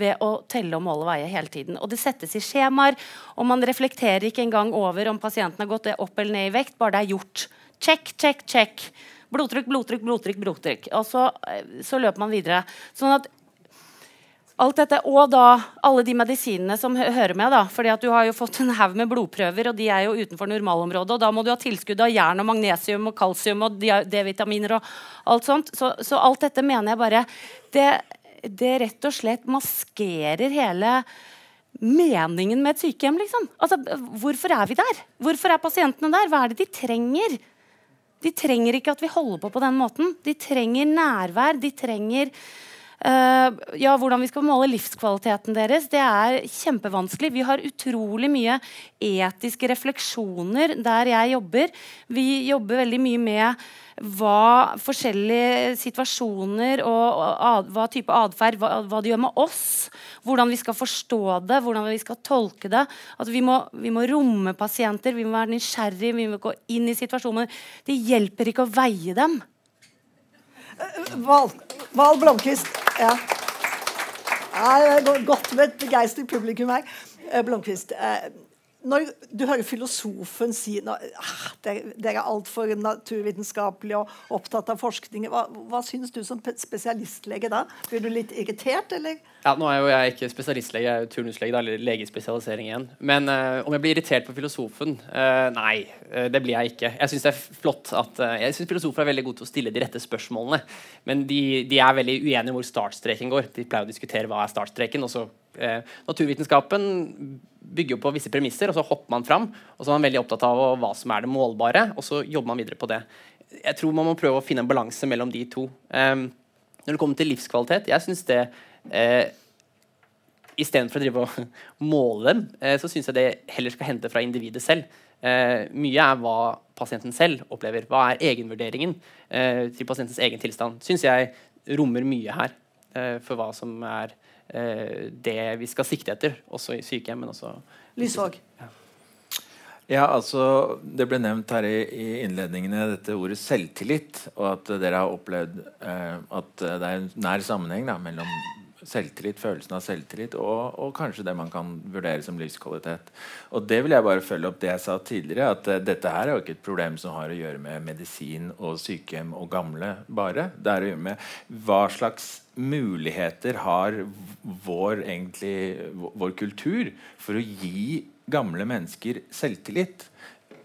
ved å telle og måle veier hele tiden. Og det settes i skjemaer, og man reflekterer ikke engang over om pasienten har gått opp eller ned i vekt, bare det er gjort. Check, check, check. Blodtrykk, blodtrykk, blodtrykk. blodtrykk. Og så, eh, så løper man videre. Sånn at alt dette, Og da alle de medisinene som hører med. da, fordi at Du har jo fått en haug med blodprøver, og de er jo utenfor normalområdet. og Da må du ha tilskudd av jern og magnesium og kalsium og D-vitaminer. og alt sånt. Så, så, alt dette mener jeg bare det, det rett og slett maskerer hele meningen med et sykehjem. liksom. Altså, Hvorfor er vi der? Hvorfor er pasientene der? Hva er det de trenger? De trenger ikke at vi holder på på den måten. De trenger nærvær. De trenger ja, hvordan vi skal måle livskvaliteten deres, det er kjempevanskelig. Vi har utrolig mye etiske refleksjoner der jeg jobber. Vi jobber veldig mye med hva forskjellige situasjoner og, ad, hva type atferd hva, hva, det gjør med oss. Hvordan vi skal forstå det, hvordan vi skal tolke det. At vi må, vi må romme pasienter, vi må være nysgjerrige, vi må gå inn i situasjoner. Det hjelper ikke å veie dem. Val, Val Blomkvist. Ja. ja godt med et begeistret publikum her. Eh, Blomkvist. Når du hører filosofen si at ah, dere er altfor naturvitenskapelige og opptatt av forskning, hva, hva syns du som spesialistlege da? Blir du litt irritert, eller? Ja, Nå er jo jeg ikke spesialistlege, jeg er turnuslege, eller legespesialisering igjen. Men uh, om jeg blir irritert på filosofen? Uh, nei, uh, det blir jeg ikke. Jeg syns det er flott at Jeg synes filosofer er veldig gode til å stille de rette spørsmålene. Men de, de er veldig uenige om hvor startstreken går. De pleier å diskutere hva er startstreken, og så Naturvitenskapen bygger jo på visse premisser, og så hopper man fram. Og så er man veldig opptatt av hva som er det målbare, og så jobber man videre på det. Jeg tror man må prøve å finne en balanse mellom de to. Eh, når det kommer til livskvalitet, jeg syns det eh, Istedenfor å drive og måle dem, eh, så syns jeg det heller skal hente fra individet selv. Eh, mye er hva pasienten selv opplever. Hva er egenvurderingen eh, til pasientens egen tilstand? Syns jeg rommer mye her eh, for hva som er eh, det vi skal sikte etter, også i sykehjem. men også Lysvåg. Ja. Ja, altså, Det ble nevnt her i, i, innledningene dette ordet selvtillit, og at dere har opplevd eh, at det er en nær sammenheng da, mellom selvtillit, følelsen av selvtillit og, og, kanskje det man kan vurdere som livskvalitet. Og Det vil jeg bare følge opp det jeg sa tidligere, at uh, dette her er jo ikke et problem som har å gjøre med medisin og sykehjem og gamle bare. Det er å gjøre med hva slags muligheter har vår, egentlig, vår kultur for å gi gamle mennesker selvtillit.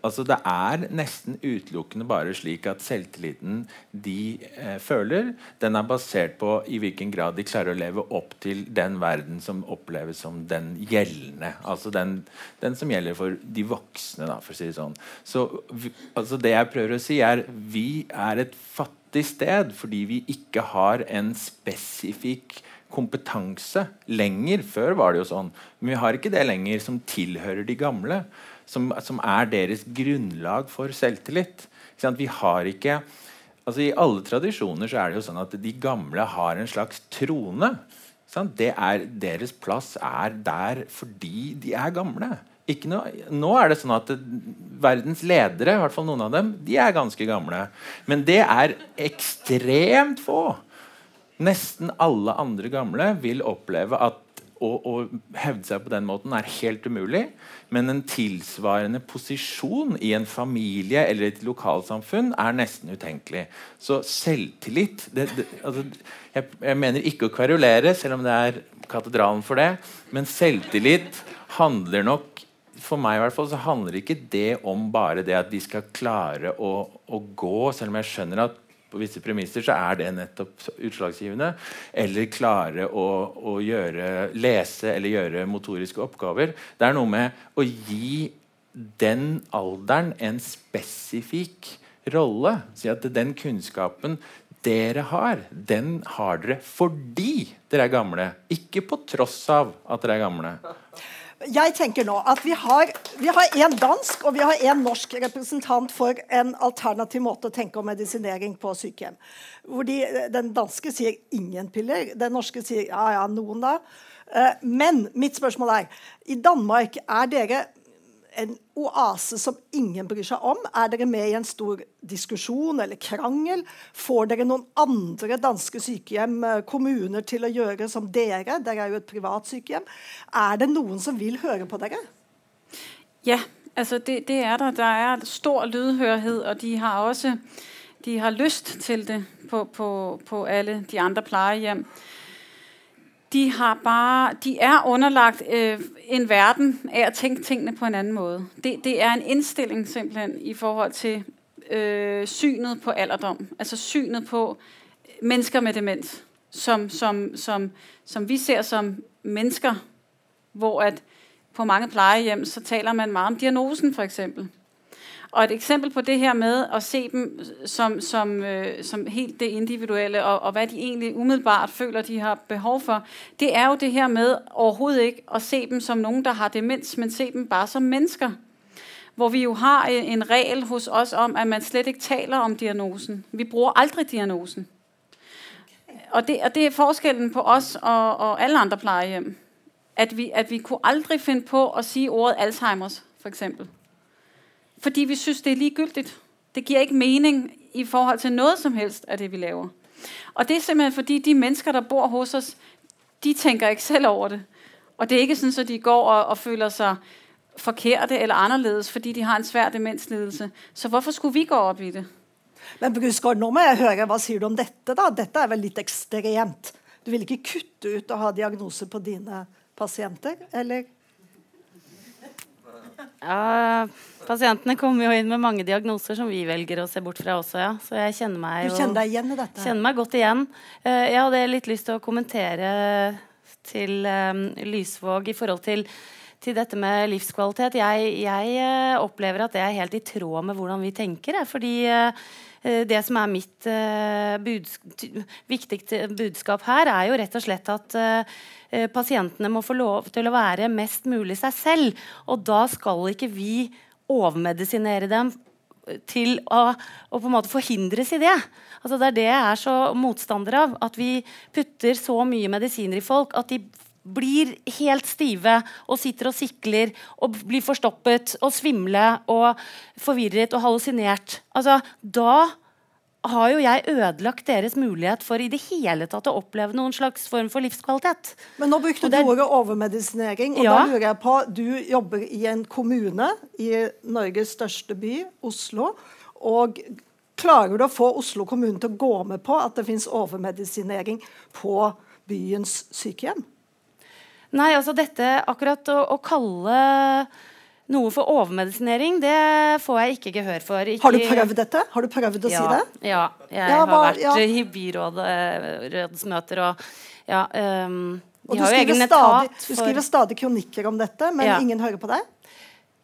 Altså Det er nesten utelukkende bare slik at selvtilliten de eh, føler, den er basert på i hvilken grad de klarer å leve opp til den verden som oppleves som den gjeldende. Altså den, den som gjelder for de voksne, da, for å si det sånn. Så vi, altså Det jeg prøver å si, er vi er et fattig sted fordi vi ikke har en spesifikk kompetanse lenger. Før var det jo sånn. Men vi har ikke det lenger som tilhører de gamle som, som er deres grunnlag for selvtillit. Vi har ikke altså I alle tradisjoner så er det jo sånn at de gamle har en slags trone. Er, deres plass er der fordi de er gamle. Noe, nå er det sånn at verdens ledere, i hvert fall noen av dem, de er ganske gamle. Men det er ekstremt få. Nesten alle andre gamle vil oppleve at å, å, hevde seg på den måten er helt umulig. Men en tilsvarende posisjon i en familie eller et lokalsamfunn er nesten utenkelig. Så selvtillit det, det, altså, jeg, jeg, mener ikke å kverulere, selv om det er katedralen for det. Men selvtillit handler nok for meg i hvert fall, så handler ikke det om bare det at vi skal klare å, å gå, selv om jeg skjønner at på visse premisser, så er det nettopp utslagsgivende. Eller klare å, å gjøre, lese eller gjøre motoriske oppgaver. Det er noe med å gi den alderen en spesifikk rolle. Si at den kunnskapen dere har, den har dere fordi dere er gamle. Ikke på tross av at dere er gamle jeg tenker nå at vi har, vi har en dansk og vi har en norsk representant for en alternativ måte å tenke om medisinering på sykehjem. Hvor de, den danske sier ingen piller, den norske sier ja, ja, noen da. Eh, men mitt spørsmål er i Danmark er dere en oase som ingen bryr seg om? Er dere med i en stor diskusjon eller krangel? Får dere noen andre danske sykehjem, eh, kommuner, til å gjøre som dere? Dere er jo et privat sykehjem. Er det noen som vil høre på dere? Ja, altså det, det er der. Der er stor lydhørhet, og de har også de har lyst til det på, på, på alle de andre plejehjem de, har bare, de er underlagt øh, en verden av å tenke tingene på en annen måte. Det, det er en innstilling simpelthen i forhold til øh, synet på alderdom. Altså synet på mennesker med demens, som, som, som, som vi ser som mennesker, hvor at på mange plejehjem så taler man meget om diagnosen, for eksempel. Og et eksempel på det her med å se dem som, som, øh, som helt det individuelle, og, og, hva de egentlig umiddelbart føler de har behov for, det er jo det her med overhodet ikke å se dem som noen der har demens, men se dem bare som mennesker. Hvor vi jo har en regel hos oss om at man slett ikke taler om diagnosen. Vi bruker aldri diagnosen. Og det, og det er forskjellen på oss og, og alle andre plejehjem. At vi, at vi kunne aldri finne på å si ordet Alzheimers, eksempel. Fordi vi synes, det er ligegyldigt. Det gir ikke mening i forhold til noe som helst av det, vi laver. Og det er simpelthen fordi de mennesker, der bor hos oss, de tenker ikke selv over det. Og det er ikke sånn at de går og, og føler seg forkerte eller annerledes fordi de har en svær demenslidelse. Så hvorfor skulle vi gå opp i det? Men Brusgaard, nå må jeg høre, hva sier du om dette? da? Dette er vel litt ekstremt? Du vil ikke kutte ut å ha diagnoser på dine pasienter, eller? Ja, Pasientene kommer jo inn med mange diagnoser som vi velger å se bort fra også. ja. Så jeg kjenner meg, jo, du kjenner deg igjen? Kjenner meg godt igjen. Uh, jeg hadde litt lyst til å kommentere til um, Lysvåg i forhold til, til dette med livskvalitet. Jeg, jeg uh, opplever at det er helt i tråd med hvordan vi tenker. Jeg, fordi uh, det som er mitt budsk viktigste budskap her, er jo rett og slett at Eh, pasientene må få lov til å være mest mulig seg selv. Og da skal ikke vi overmedisinere dem til å, å, på en måte forhindres i det. Altså det er det jeg er så motstander av. At vi putter så mye medisiner i folk at de blir helt stive og sitter og sikler og blir forstoppet og svimle og forvirret og hallusinert. Altså, da har jo jeg ødelagt deres mulighet for i det hele tatt å oppleve noen slags form for livskvalitet. Men nå brukte du ordet overmedisinering. og Ja. da lurer jeg på, Du jobber i en kommune i Norges største by, Oslo. og Klarer du å få Oslo kommune til å gå med på at det fins overmedisinering på byens sykehjem? Nei, altså dette akkurat å, å kalle noe for overmedisinering, det får jeg ikke gehør for. Ikke, Har du prøvd dette? Har du prøvd å ja, si det? Ja, jeg Ja, har vært ja. i byrådsmøter og ja, um, Og du skriver, stadig, du for skriver stadig kronikker om dette, men ingen hører på deg?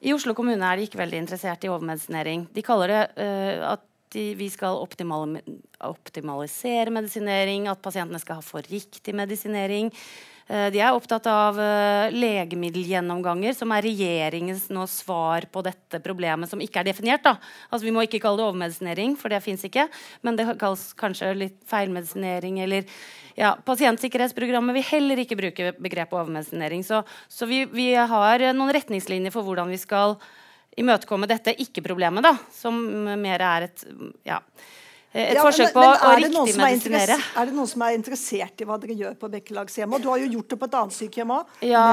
I Oslo kommune er de ikke veldig interessert i overmedisinering. De kaller det uh, at de, vi skal optimal, optimalisere medisinering, at pasientene skal ha for riktig medisinering. Eh, de er opptatt av eh, legemiddelgjennomganger, som er regjeringens nå svar på dette problemet, som ikke er definert. Da. Altså, vi må ikke kalle det overmedisinering, for det fins ikke. Men det kalles kanskje litt feilmedisinering eller ja, Pasientsikkerhetsprogrammet vil heller ikke bruke begrepet overmedisinering. Så, så vi, vi har noen retningslinjer for hvordan vi skal imøtekomme dette ikke-problemet, som mer er et ja, et Ja, forsøk på men å riktig som er medisinere. Er det noen som er interessert i hva dere gjør på Bekkelagshjemmet? Du har jo gjort det på et annet sykehjem òg. Ja,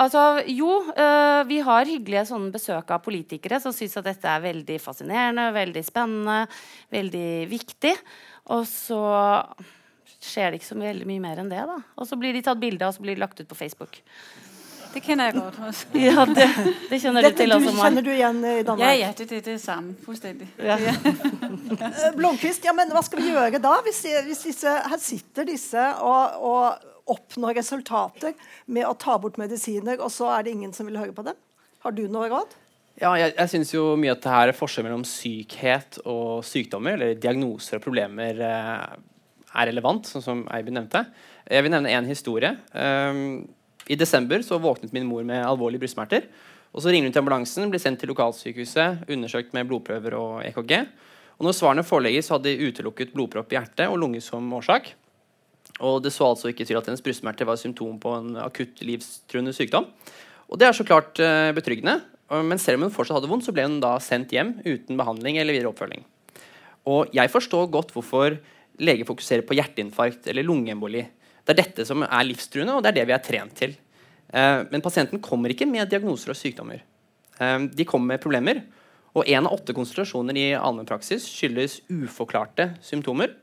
altså jo. øh, vi har hyggelige sånne besøk av politikere som syns at dette er veldig fascinerende, veldig spennende, veldig viktig. Og så skjer det ikke så veldig mye mer enn det. da. Og så blir de tatt bilde av, og så blir de lagt ut på Facebook. Det kjenner jeg godt også. Ja, det, det kjenner Dette du til også, kjenner du igjen i Danmark? Ja, ja, det, det, det er samme. Fullstendig. Ja. Eh, Blomkvist, ja, men hva skal vi gjøre da? Hvis, hvis disse, her sitter disse og, og oppnår resultater med å ta bort medisiner, og så er det ingen som vil høre på dem? Har du noe råd? Ja, jeg, jeg synes jo mye at det her er forskjell mellom sykhet og sykdommer, eller diagnoser og problemer, eh, er relevant, sånn som Eivind nevnte. Jeg vil nevne én historie. Um, I desember så våknet min mor med alvorlige brystsmerter. Og Så ringer hun til ambulansen, blir sendt til lokalsykehuset, undersøkt med blodprøver og EKG. Og når svarene forelegges, hadde de utelukket blodpropp i hjertet og lunge som årsak. Og det så altså ikke til at hennes brystsmerter var symptom på en akutt livstruende sykdom. Og det er så klart eh, betryggende, men selv om hun fortsatt hadde vondt, så ble hun da sendt hjem uten behandling eller videre oppfølging. Og jeg forstår godt hvorfor leger fokuserer på hjerteinfarkt eller lungeemboli. Det er dette som er livstruende, og det er det vi er trent til. Eh, men pasienten kommer ikke med diagnoser og sykdommer. Eh, de kommer med problemer. Og én av åtte konsultasjoner i allmennpraksis skyldes uforklarte symptomer.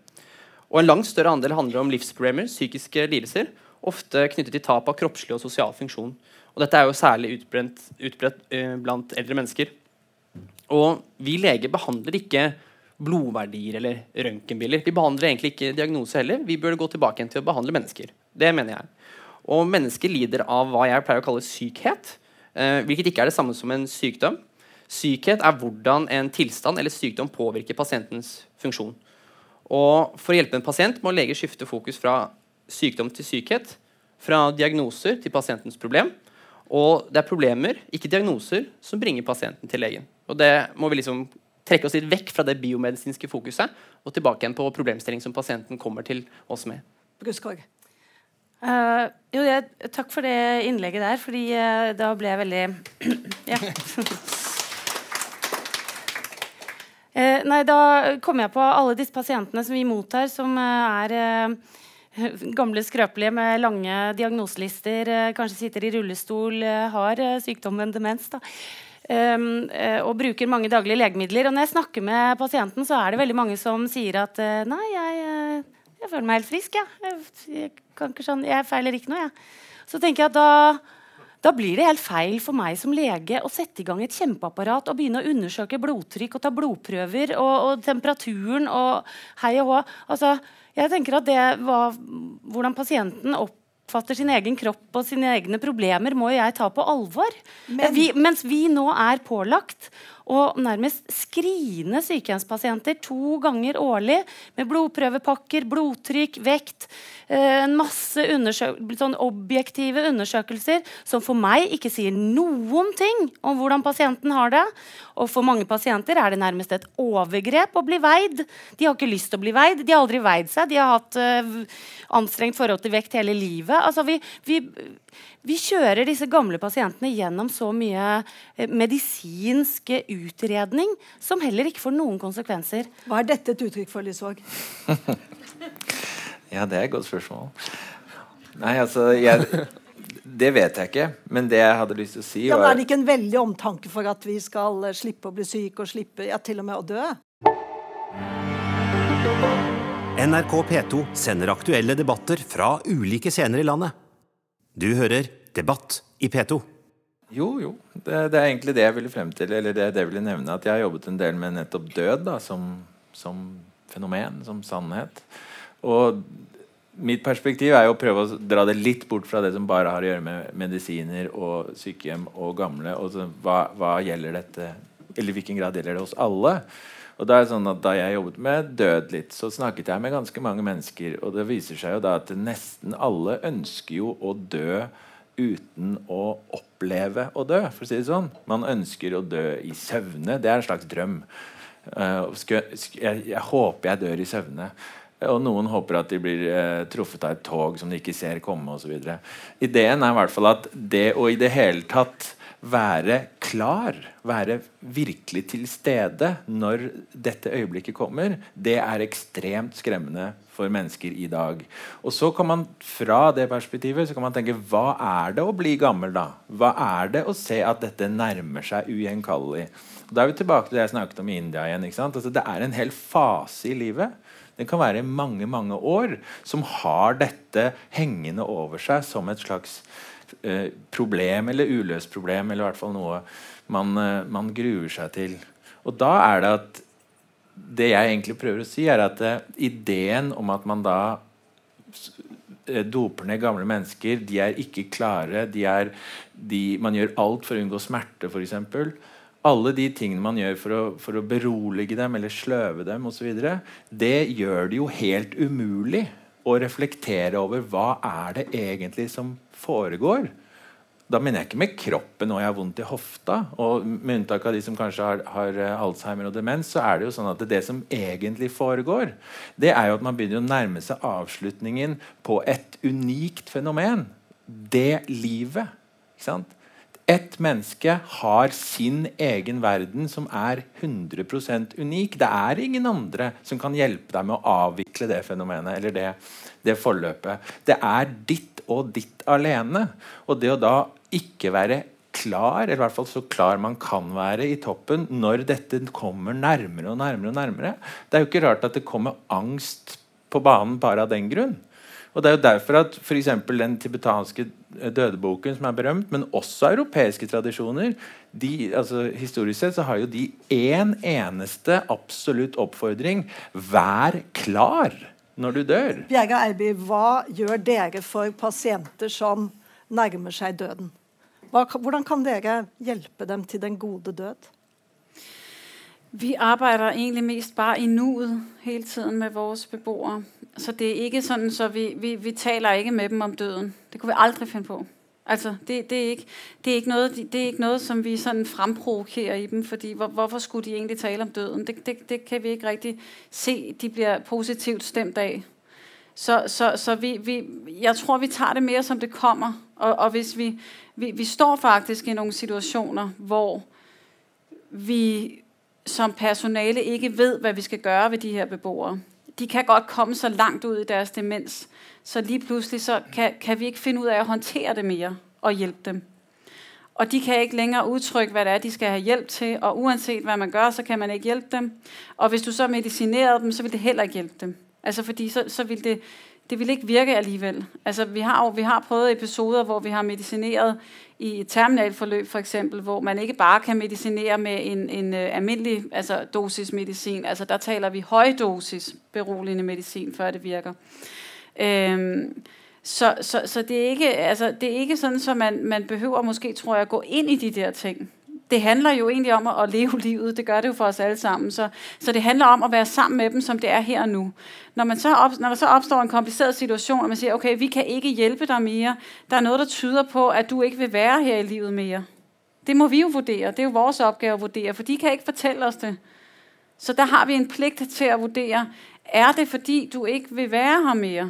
Og en langt større andel handler om livsproblemer, psykiske lidelser, ofte knyttet til tap av kroppslig og sosial funksjon. Og dette er jo særlig utbredt, eh, blant eldre mennesker. Og vi leger behandler ikke blodverdier eller røntgenbilder. Vi behandler egentlig ikke diagnose heller. Vi burde gå tilbake igjen til å behandle mennesker. Det mener jeg. Og mennesker lider av hva jeg pleier å kalle sykhet, eh, hvilket ikke er det samme som en sykdom. Sykhet er hvordan en tilstand eller sykdom påvirker pasientens funksjon. Og For å hjelpe en pasient må leger skifte fokus fra sykdom til sykhet, fra diagnoser til pasientens problem. Og det er problemer, ikke diagnoser, som bringer pasienten til legen. Og det må vi liksom trekke oss litt vekk fra det biomedisinske fokuset og tilbake igjen på problemstilling som pasienten kommer til oss med. Bruskorg. Uh, jo, jeg, takk for det innlegget der, fordi uh, da ble jeg veldig Ja. uh, nei, da kom jeg på alle disse pasientene som vi mottar, som eh, er eh, gamle skrøpelige med lange diagnoselister, eh, kanskje sitter i rullestol, eh, har eh, sykdommen demens. da. Um, eh, og bruker mange daglige legemidler. Og når jeg snakker med pasienten, så er det veldig mange som sier at eh, nei, jeg, eh, jeg føler meg helt frisk. Jeg, jeg, ikke sånn, jeg feiler ikke noe. Jeg. Så tenker jeg at da, da blir det helt feil for meg som lege å sette i gang et kjempeapparat og begynne å undersøke blodtrykk og ta blodprøver og, og temperaturen og hei og hå. Altså, jeg tenker at det var hvordan pasienten oppfatter sin egen kropp og sine egne problemer, må jeg ta på alvor. Men- vi, mens vi nå er pålagt å nærmest skrine sykehjemspasienter to ganger årlig med blodprøvepakker, blodtrykk, vekt. Eh, en masse sånn objektive undersøkelser som for meg ikke sier noen ting om hvordan pasienten har det. Og for mange pasienter er det nærmest et overgrep å bli veid. De har ikke lyst til å bli veid. De har aldri veid seg. De har hatt uh, anstrengt forhold til vekt hele livet. Altså, vi, vi, vi kjører disse gamle pasientene gjennom så mye eh, medisinsk utredning som heller ikke får noen konsekvenser. Hva er dette et uttrykk for, Lysvåg? ja, det er et godt spørsmål. Nei, altså jeg, Det vet jeg ikke, men det jeg hadde lyst til å si ja, men Er det ikke en veldig omtanke for at vi skal eh, slippe å bli syke og slippe ja, til og med å dø? NRK P2 sender aktuelle debatter fra ulike scener i landet. Du hører Debatt i P2. Jo, jo. Det, det, er egentlig det jeg ville frem til. Eller det, det jeg ville nevne At jeg har jobbet en del med nettopp død da, som, som fenomen, som sannhet. Og mitt perspektiv er jo å prøve å dra det litt bort fra det som bare har å gjøre med medisiner og sykehjem og gamle. Og så, hva, hva, gjelder dette Eller i hvilken grad gjelder det hos alle? Og Da sånn da jeg jobbet med død litt, så snakket jeg med ganske mange mennesker. Og det viser seg jo da at nesten alle ønsker jo å dø uten å oppleve å dø. for å si det sånn. Man ønsker å dø i søvne. Det er en slags drøm. Uh, jeg, håper jeg dør i søvne. Og noen håper at de blir uh, truffet av et tog som de ikke ser komme osv. Ideen er i hvert fall at det å i det hele tatt være klar, være virkelig til stede når dette øyeblikket kommer, det er ekstremt skremmende for mennesker i dag. Og så kan man fra det perspektivet så kan man tenke hva er det å bli gammel, da? Hva er det å se at dette nærmer seg ugjenkallelig? Da er vi tilbake til det jeg snakket om i India igjen. Altså, det er en hel fase i livet. Det kan være mange mange år som har dette hengende over seg som et slags Eh, problem eller uløst problem, eller i hvert fall noe man, eh, man, gruer seg til. Og da er det at Det jeg egentlig prøver å si, er at uh, ideen om at man da doper ned gamle mennesker, de er ikke klare, de er, de, man gjør alt for å unngå smerte, f.eks. Alle de tingene man gjør for å, for å berolige dem eller sløve dem osv., det gjør det jo helt umulig å reflektere over hva er det egentlig som foregår. Da mener jeg ikke med kroppen og jeg har vondt i hofta. og Med unntak av de som kanskje har, har, eh, Alzheimer og demens, så er det jo sånn at det, som egentlig foregår, det er jo at man begynner å nærme seg avslutningen på et unikt fenomen. Det livet. Ikke sant? Ett menneske har sin egen verden som er 100% unik. Det er ingen andre som kan hjelpe deg med å avvikle det fenomenet eller det, det forløpet. Det er ditt og ditt alene. Og det å da ikke være klar, eller i hvert fall så klar man kan være i toppen når dette kommer nærmere og nærmere og nærmere Det er jo ikke rart at det kommer angst på banen bare av den grunn. Og Det er jo derfor at f.eks. den tibetanske dødeboken, som er berømt, men også europeiske tradisjoner de, altså Historisk sett så har jo de én en eneste absolutt oppfordring vær klar når du dør. Bjerga Eiby, hva gjør dere for pasienter som nærmer seg døden? Hva, hvordan kan dere hjelpe dem til den gode død? Vi arbejder egentlig mest bare i nuet hele tiden med vores beboere. Så det er ikke sådan, så vi, vi, vi taler ikke med dem om døden. Det kunne vi aldrig finde på. Altså, det, det, er ikke, det, er ikke noget, det er ikke noget, som vi sådan fremprovokerer i dem, fordi hvor, hvorfor skulle de egentlig tale om døden? Det, det, det kan vi ikke rigtig se, de bliver positivt stemt af. Så, så, så vi, vi, jeg tror, vi tager det mere, som det kommer. Og, og hvis vi, vi, vi står faktisk i nogle situationer, hvor vi som personale ikke ved, hva vi skal gjøre ved de her beboere. De kan godt komme så langt ut i deres demens, så lige pludselig så kan, kan vi ikke finne ut av å håndtere det mer og hjelpe dem. Og de kan ikke længere uttrykke hva det er, de skal ha hjelp til, og uansett hva man gjør, så kan man ikke hjelpe dem. Og hvis du så medicinerer dem, så vil det heller ikke hjelpe dem. Altså fordi så, så vil det, det vil ikke virke alligevel. Altså vi har jo, vi har prøvet episoder, hvor vi har medicineret i et terminalforløb for eksempel, hvor man ikke bare kan medicinere med en, en uh, almindelig altså dosis. Altså der taler vi højdosis beroligende medicin, før det virker. Øhm, så, så, så det, er ikke, altså, det er ikke sådan, så man, man behøver måske, tror jeg, gå ind i de der ting. Det handler jo egentlig om at, leve livet. Det gør det jo for oss alle sammen. Så, så det handler om å være sammen med dem, som det er her og nå. Når, så op, når der så oppstår en kompliceret situation, og man sier ok, vi kan ikke hjelpe deg mer, Der er noe der tyder på, at du ikke vil være her i livet mer. Det må vi jo vurdere. Det er jo vores oppgave å vurdere, for de kan ikke fortelle oss det. Så der har vi en plikt til å vurdere, er det fordi du ikke vil være her mere?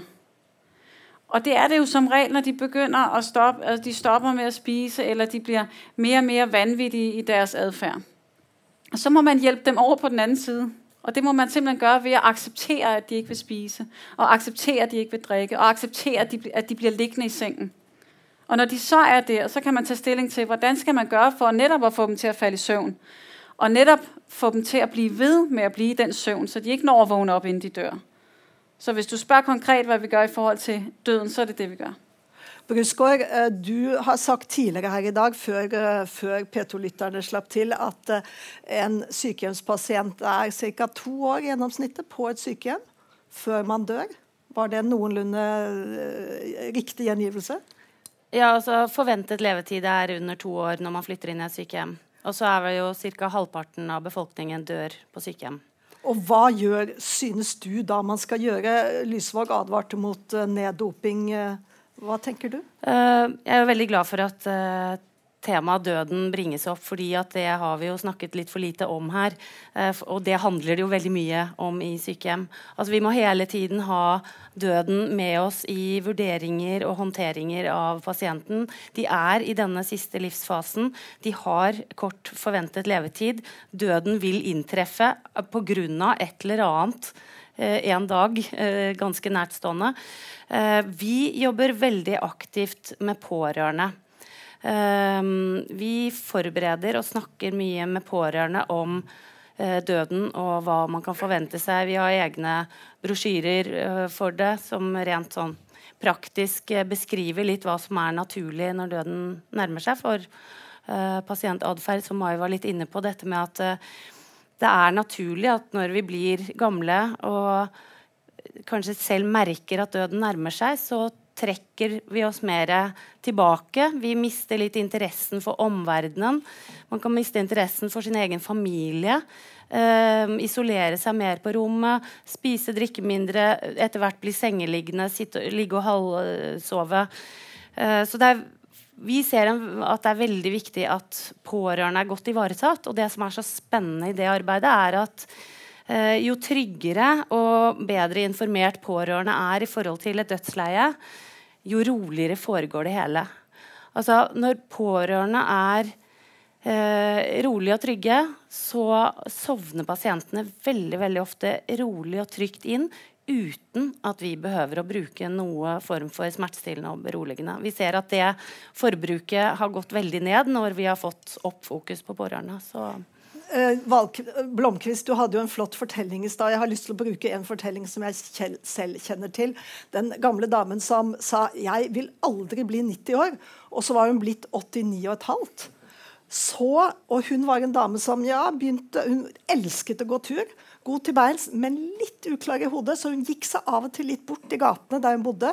Og det er det jo som regel, når de begynder at stoppe, altså de stopper med at spise, eller de blir mer og mer vanvittige i deres adfærd. Og så må man hjelpe dem over på den anden side. Og det må man simpelthen gjøre ved at acceptere, at de ikke vil spise, og acceptere, at de ikke vil drikke, og acceptere, at de, bliver liggende i sengen. Og når de så er der, så kan man ta stilling til, hvordan skal man gjøre for netop at få dem til at falle i søvn. Og netop få dem til at blive ved med at blive i den søvn, så de ikke når at vågne opp inden de dør. Så hvis du spør konkret, hva vi gjør i forhold til døden, så er det det, vi gjør. Brusgaard, eh, du har sagt tidligere her i dag, før, eh, før P2-lytterne slapp til, at eh, en sykehjemspasient er ca. to år gjennomsnittet på et sykehjem før man dør. Var det en noenlunde riktig gjengivelse? Ja, altså Forventet levetid er under to år når man flytter inn i et sykehjem. Og så er det jo ca. halvparten av befolkningen dør på sykehjem. Og hva gjør, synes du da man skal gjøre? Lysvåg advarte mot uh, neddoping. Uh, hva tenker du? Uh, jeg er veldig glad for at temaet døden bringes opp, fordi at det har vi jo snakket litt for lite om her. Eh, og det handler det jo veldig mye om i sykehjem. Altså Vi må hele tiden ha døden med oss i vurderinger og håndteringer av pasienten. De er i denne siste livsfasen. De har kort forventet levetid. Døden vil inntreffe pga. et eller annet eh, en dag, eh, ganske nærtstående. Vi jobber veldig aktivt med pårørende. Um, vi forbereder og snakker mye med pårørende om uh, døden og hva man kan forvente seg. Vi har egne brosjyrer uh, for det som rent sånn praktisk uh, beskriver litt hva som er naturlig når døden nærmer seg for pasientatferd, som Mai var litt inne på. Dette med at det er naturlig at når vi blir gamle og kanskje selv merker at døden nærmer seg, så trekker vi oss mer tilbake. Vi mister litt interessen for omverdenen. Man kan miste interessen for sin egen familie. Uh, isolere seg mer på rommet, spise, drikke mindre, etter hvert bli sengeliggende, sitte, ligge og halvsove. Uh, så er, vi ser at det er veldig viktig at pårørende er godt ivaretatt. Og det som er så spennende i det arbeidet, er at uh, jo tryggere og bedre informert pårørende er i forhold til et dødsleie, jo roligere foregår det hele. Altså, når pårørende er eh, rolige og trygge, så sovner pasientene veldig, veldig ofte rolig og trygt inn uten at vi behøver å bruke noe form for smertestillende og beroligende. Vi ser at det forbruket har gått veldig ned når vi har fått opp fokus på pårørende. Så Blomkvist, du hadde jo en flott fortelling i stad. Jeg har lyst til å bruke en fortelling som jeg selv kjenner til. Den gamle damen som sa 'jeg vil aldri bli 90 år', og så var hun blitt 89 og et halvt. Så, og hun var en dame som ja, begynte, hun elsket å gå tur. God til beins, men litt uklar i hodet, så hun gikk seg av og til litt bort i gatene der hun bodde.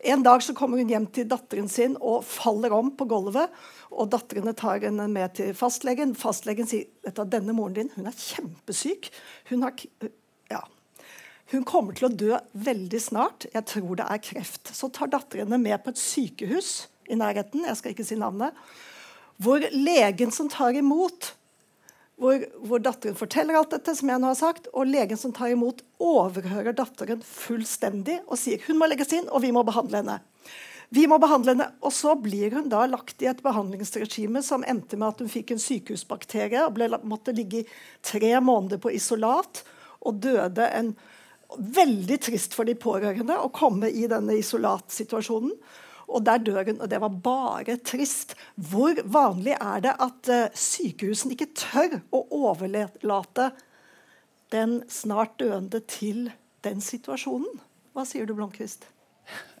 En dag så kommer hun hjem til datteren sin og faller om på gulvet. Og datterne tar henne med til fastlegen. Fastlegen sier at denne moren din hun er kjempesyk. Hun, har, ja. hun kommer til å dø veldig snart. Jeg tror det er kreft. Så tar datteren med på et sykehus i nærheten, jeg skal ikke si navnet, hvor legen som tar imot hvor, hvor, datteren forteller alt dette, som jeg nå har sagt, og legen som tar imot, overhører datteren fullstendig og sier hun må legges inn, og vi må behandle henne. Vi må behandle henne, og Så blir hun da lagt i et behandlingsregime som endte med at hun fikk en sykehusbakterie og ble, måtte ligge i tre måneder på isolat og døde en Veldig trist for de pårørende å komme i denne isolatsituasjonen. Og der dør hun, og det var bare trist. Hvor vanlig er det at uh, sykehusene ikke tør å overlate den snart døende til den situasjonen? Hva sier du, Blomkvist?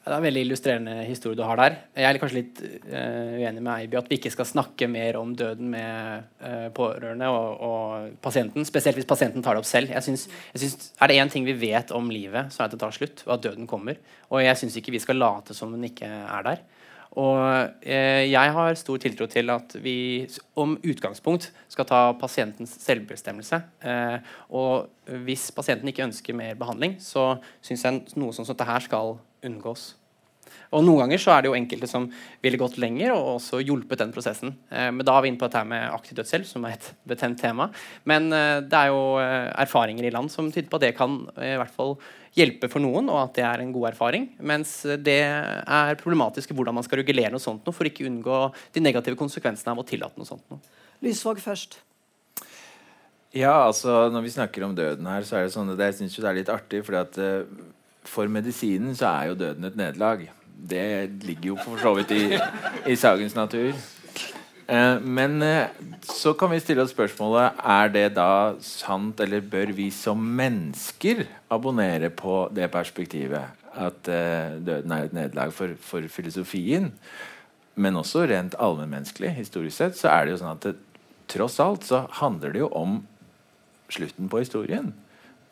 Det er en veldig illustrerende historie du har der. Jeg er kanskje litt uh, uenig med Eiby at vi ikke skal snakke mer om døden med uh, pårørende og, og, pasienten. Spesielt hvis pasienten tar det opp selv. Jeg synes, jeg synes, er det én ting vi vet om livet, så er det at det tar slutt, og at døden kommer. Og jeg syns ikke vi skal late som den ikke er der. Og eh, jeg har stor tiltro til at vi om utgangspunkt skal ta pasientens selvbestemmelse. Eh, og hvis pasienten ikke ønsker mer behandling, så syns jeg noe sånn som dette her skal unngås. Og Noen ganger så er det jo enkelte som ville gått lenger og også hjulpet den prosessen. Eh, men da er vi inne på dette med aktiv dødshjelp, som er et betent tema. Men eh, det er jo eh, erfaringer i land som tyder på at det kan eh, i hvert fall hjelpe for noen, og at det er en god erfaring. Mens det er problematisk hvordan man skal regulere noe sånt noe, for ikke unngå de negative konsekvensene av å tillate noe sånt noe. Lysvåg først. Ja, altså Når vi snakker om døden her, så er det sånn at jeg synes jo det er litt artig. fordi at For medisinen så er jo døden et nederlag. Det ligger jo for så vidt i, i sagens natur. Uh, men uh, så kan vi stille oss spørsmålet er det da sant, eller bør vi som mennesker abonnere på det perspektivet? At døden er et nederlag for, for, filosofien. Men også rent allmennmenneskelig, historisk sett, så er det jo sånn at det, tross alt så handler det jo om slutten på historien.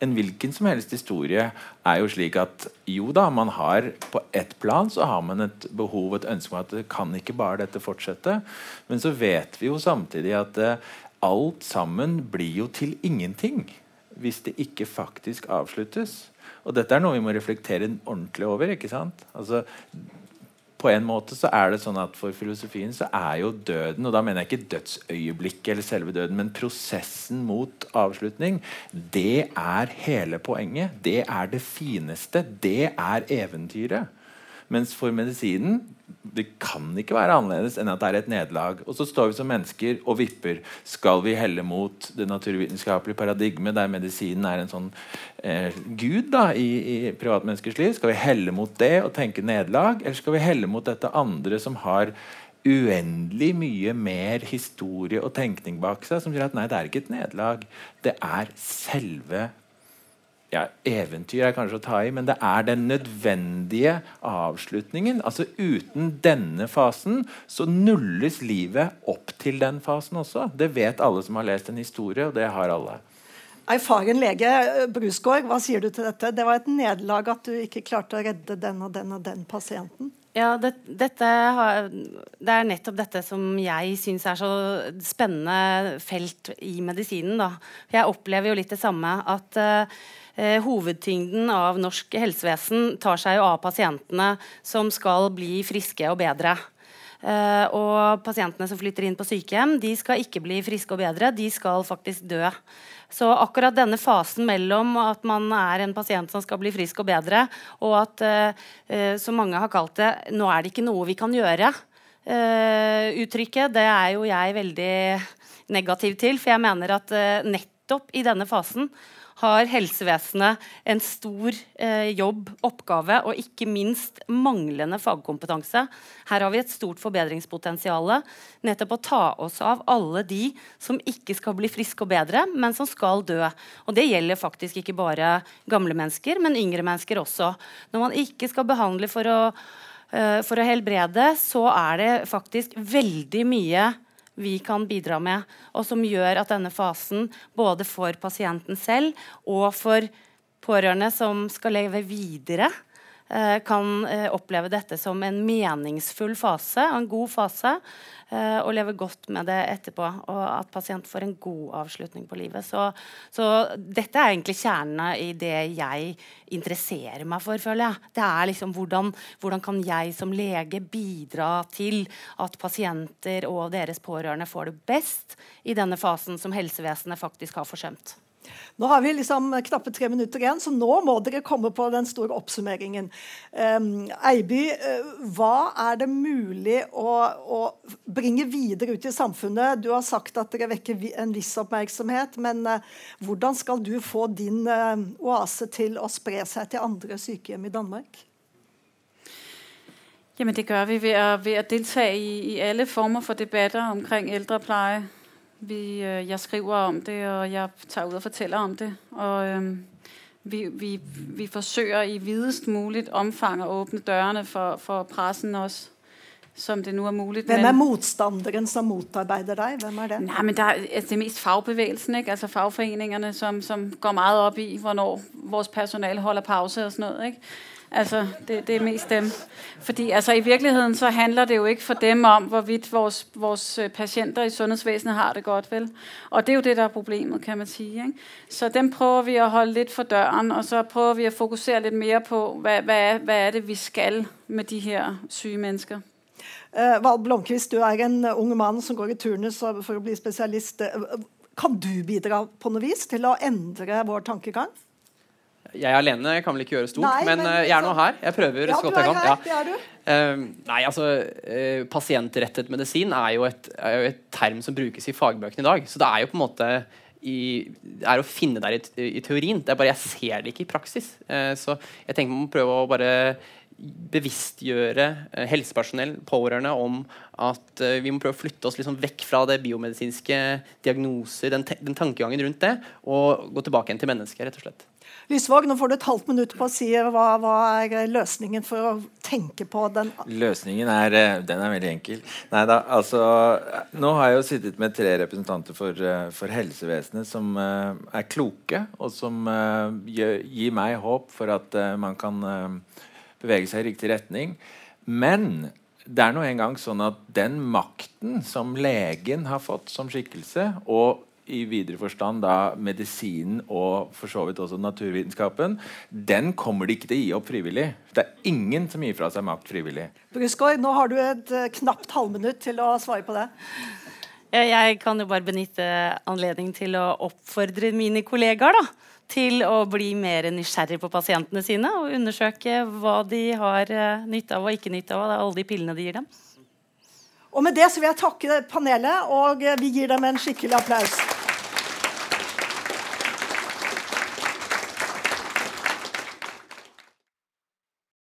En hvilken som helst historie er jo slik at jo da, man har på ett plan så har man et behov et ønske om at det kan ikke bare dette fortsette. Men så vet vi jo samtidig at eh, alt sammen blir jo til ingenting hvis det ikke faktisk avsluttes. Og dette er noe vi må reflektere ordentlig over. ikke sant? Altså, på en måte så er det sånn at For filosofien så er jo døden Og da mener jeg ikke dødsøyeblikket eller selve døden, men prosessen mot avslutning. Det er hele poenget. Det er det fineste. Det er eventyret. Mens for medisinen det kan ikke være annerledes enn at det er et nederlag. Og så står vi som mennesker og vipper. Skal vi helle mot det naturvitenskapelige paradigmet der medisinen er en sånn eh, gud da, i, i privatmenneskers liv? Skal vi helle mot det og tenke nederlag, eller skal vi helle mot dette andre som har uendelig mye mer historie og tenkning bak seg, som sier at nei, det er ikke et nederlag. Det er selve ja, Eventyr er kanskje å ta i, men det er den nødvendige avslutningen. Altså Uten denne fasen så nulles livet opp til den fasen også. Det vet alle som har lest en historie, og det har alle. Erfaren lege Brusgaard, hva sier du til dette? Det var et nederlag at du ikke klarte å redde den og den og den pasienten? Ja, det, dette har, det er nettopp dette som jeg syns er så spennende felt i medisinen. Da. Jeg opplever jo litt det samme. At uh, hovedtyngden av norsk helsevesen tar seg av pasientene som skal bli friske og bedre. Eh, og pasientene som flytter inn på sykehjem, de skal ikke bli friske og bedre, de skal faktisk dø. Så akkurat denne fasen mellom at man er en pasient som skal bli frisk og bedre, og at, eh, som mange har kalt det, nå er det ikke noe vi kan gjøre, eh, uttrykket, det er jo jeg veldig negativ til. For jeg mener at eh, nettopp i denne fasen har helsevesenet en stor eh, jobb, oppgave, og ikke minst manglende fagkompetanse. Her har vi et stort forbedringspotensial. Nettopp å ta oss av alle de som ikke skal bli friske og bedre, men som skal dø. Og det gjelder faktisk ikke bare gamle mennesker, men yngre mennesker også. Når man ikke skal behandle for å, uh, for å helbrede, så er det faktisk veldig mye vi kan bidra med, og som gjør at denne fasen, både for pasienten selv og for pårørende som skal leve videre, kan eh, oppleve dette som en meningsfull fase, en god fase, uh, og leve godt med det etterpå. Og at pasient får en god avslutning på livet. Så, så dette er egentlig kjernen i det jeg interesserer meg for, føler jeg. Det er liksom hvordan, hvordan kan jeg som lege bidra til at pasienter og deres pårørende får det best i denne fasen som helsevesenet faktisk har forsømt. Nå har vi liksom knappe tre minutter igjen, så nå må dere komme på den store oppsummeringen. Um, Eiby, uh, hva er det mulig å, å, bringe videre ut i samfunnet? Du har sagt at dere vekker en viss oppmerksomhet, men uh, hvordan skal du få din uh, oase til å spre seg til andre sykehjem i Danmark? Jamen Det gjør vi ved å, ved å delta i, i alle former for debatter omkring eldrepleie vi, øh, jeg skriver om det, og jeg tager ud og fortæller om det. Og øh, vi, vi, vi forsøger i videst muligt omfang at åbne dørene for, for pressen også som det nu er muligt. Hvem er modstanderen som motarbeider dig? Hvem er det? Nej, men der er, altså, det er mest fagbevægelsen, ikke? altså fagforeningerne, som, som går meget op i, hvornår vores personale holder pause og sådan noget. Ikke? Altså, det, det er mest dem. Fordi altså, i virkeligheten så handler det jo ikke for dem om hvorvidt vores, vores øh, patienter i sundhedsvæsenet har det godt. vel? Og det er jo det, der er problemet, kan man sige. Ikke? Så dem prøver vi at holde litt for døren, og så prøver vi at fokusere litt mer på hva, hva, er, hva er det vi skal med de her syke mennesker. Uh, Val Blomkvist, du er en ung mann som går i turnus for å bli spesialist. Kan du bidra på noe vis til å endre vår tankegang? Jeg alene kan vel ikke gjøre stort, Nei, men, men eh, jeg er nå her. Jeg prøver Ja, så godt jeg kan. her. Ja. Det er du. Uh, nei, altså uh, Pasientrettet medisin er jo, et, er jo et term som brukes i fagbøkene i dag. Så det er jo på en måte i, det er å finne der i, i teorien. Det er bare jeg ser det ikke i praksis. Uh, så jeg tenker man må prøve å bare bevisstgjøre helsepersonell, pårørende, om at vi må prøve å flytte oss liksom vekk fra det biomedisinske diagnoser, den, den tankegangen rundt det, og gå tilbake igjen til mennesket, rett og slett. Lysvåg, nå får du et halvt minutt på å si hva, hva er løsningen for å tenke på den Løsningen er eh, Den er veldig enkel. Nei da, altså Nå har jeg jo sittet med tre representanter for, eh, for helsevesenet som uh, er kloke, og som uh, gir, gir meg håp for at uh, man kan bevege seg i riktig retning. Men det er nå engang sånn at den makten som legen har fått som skikkelse, og i videre forstand da medisinen og for så vidt også naturvitenskapen, den kommer de ikke til å gi opp frivillig. Det er ingen som gir fra seg makt frivillig. Brusgaard, nå har du et uh, knapt halvminutt til å svare på det. Jeg kan jo bare benytte anledningen til å oppfordre mine kollegaer da, til å bli mer nysgjerrig på pasientene sine og undersøke hva de har uh, nytte av og ikke nytte av av alle de pillene de gir dem. Og med det så vil jeg takke panelet, og vi gir dem en skikkelig applaus.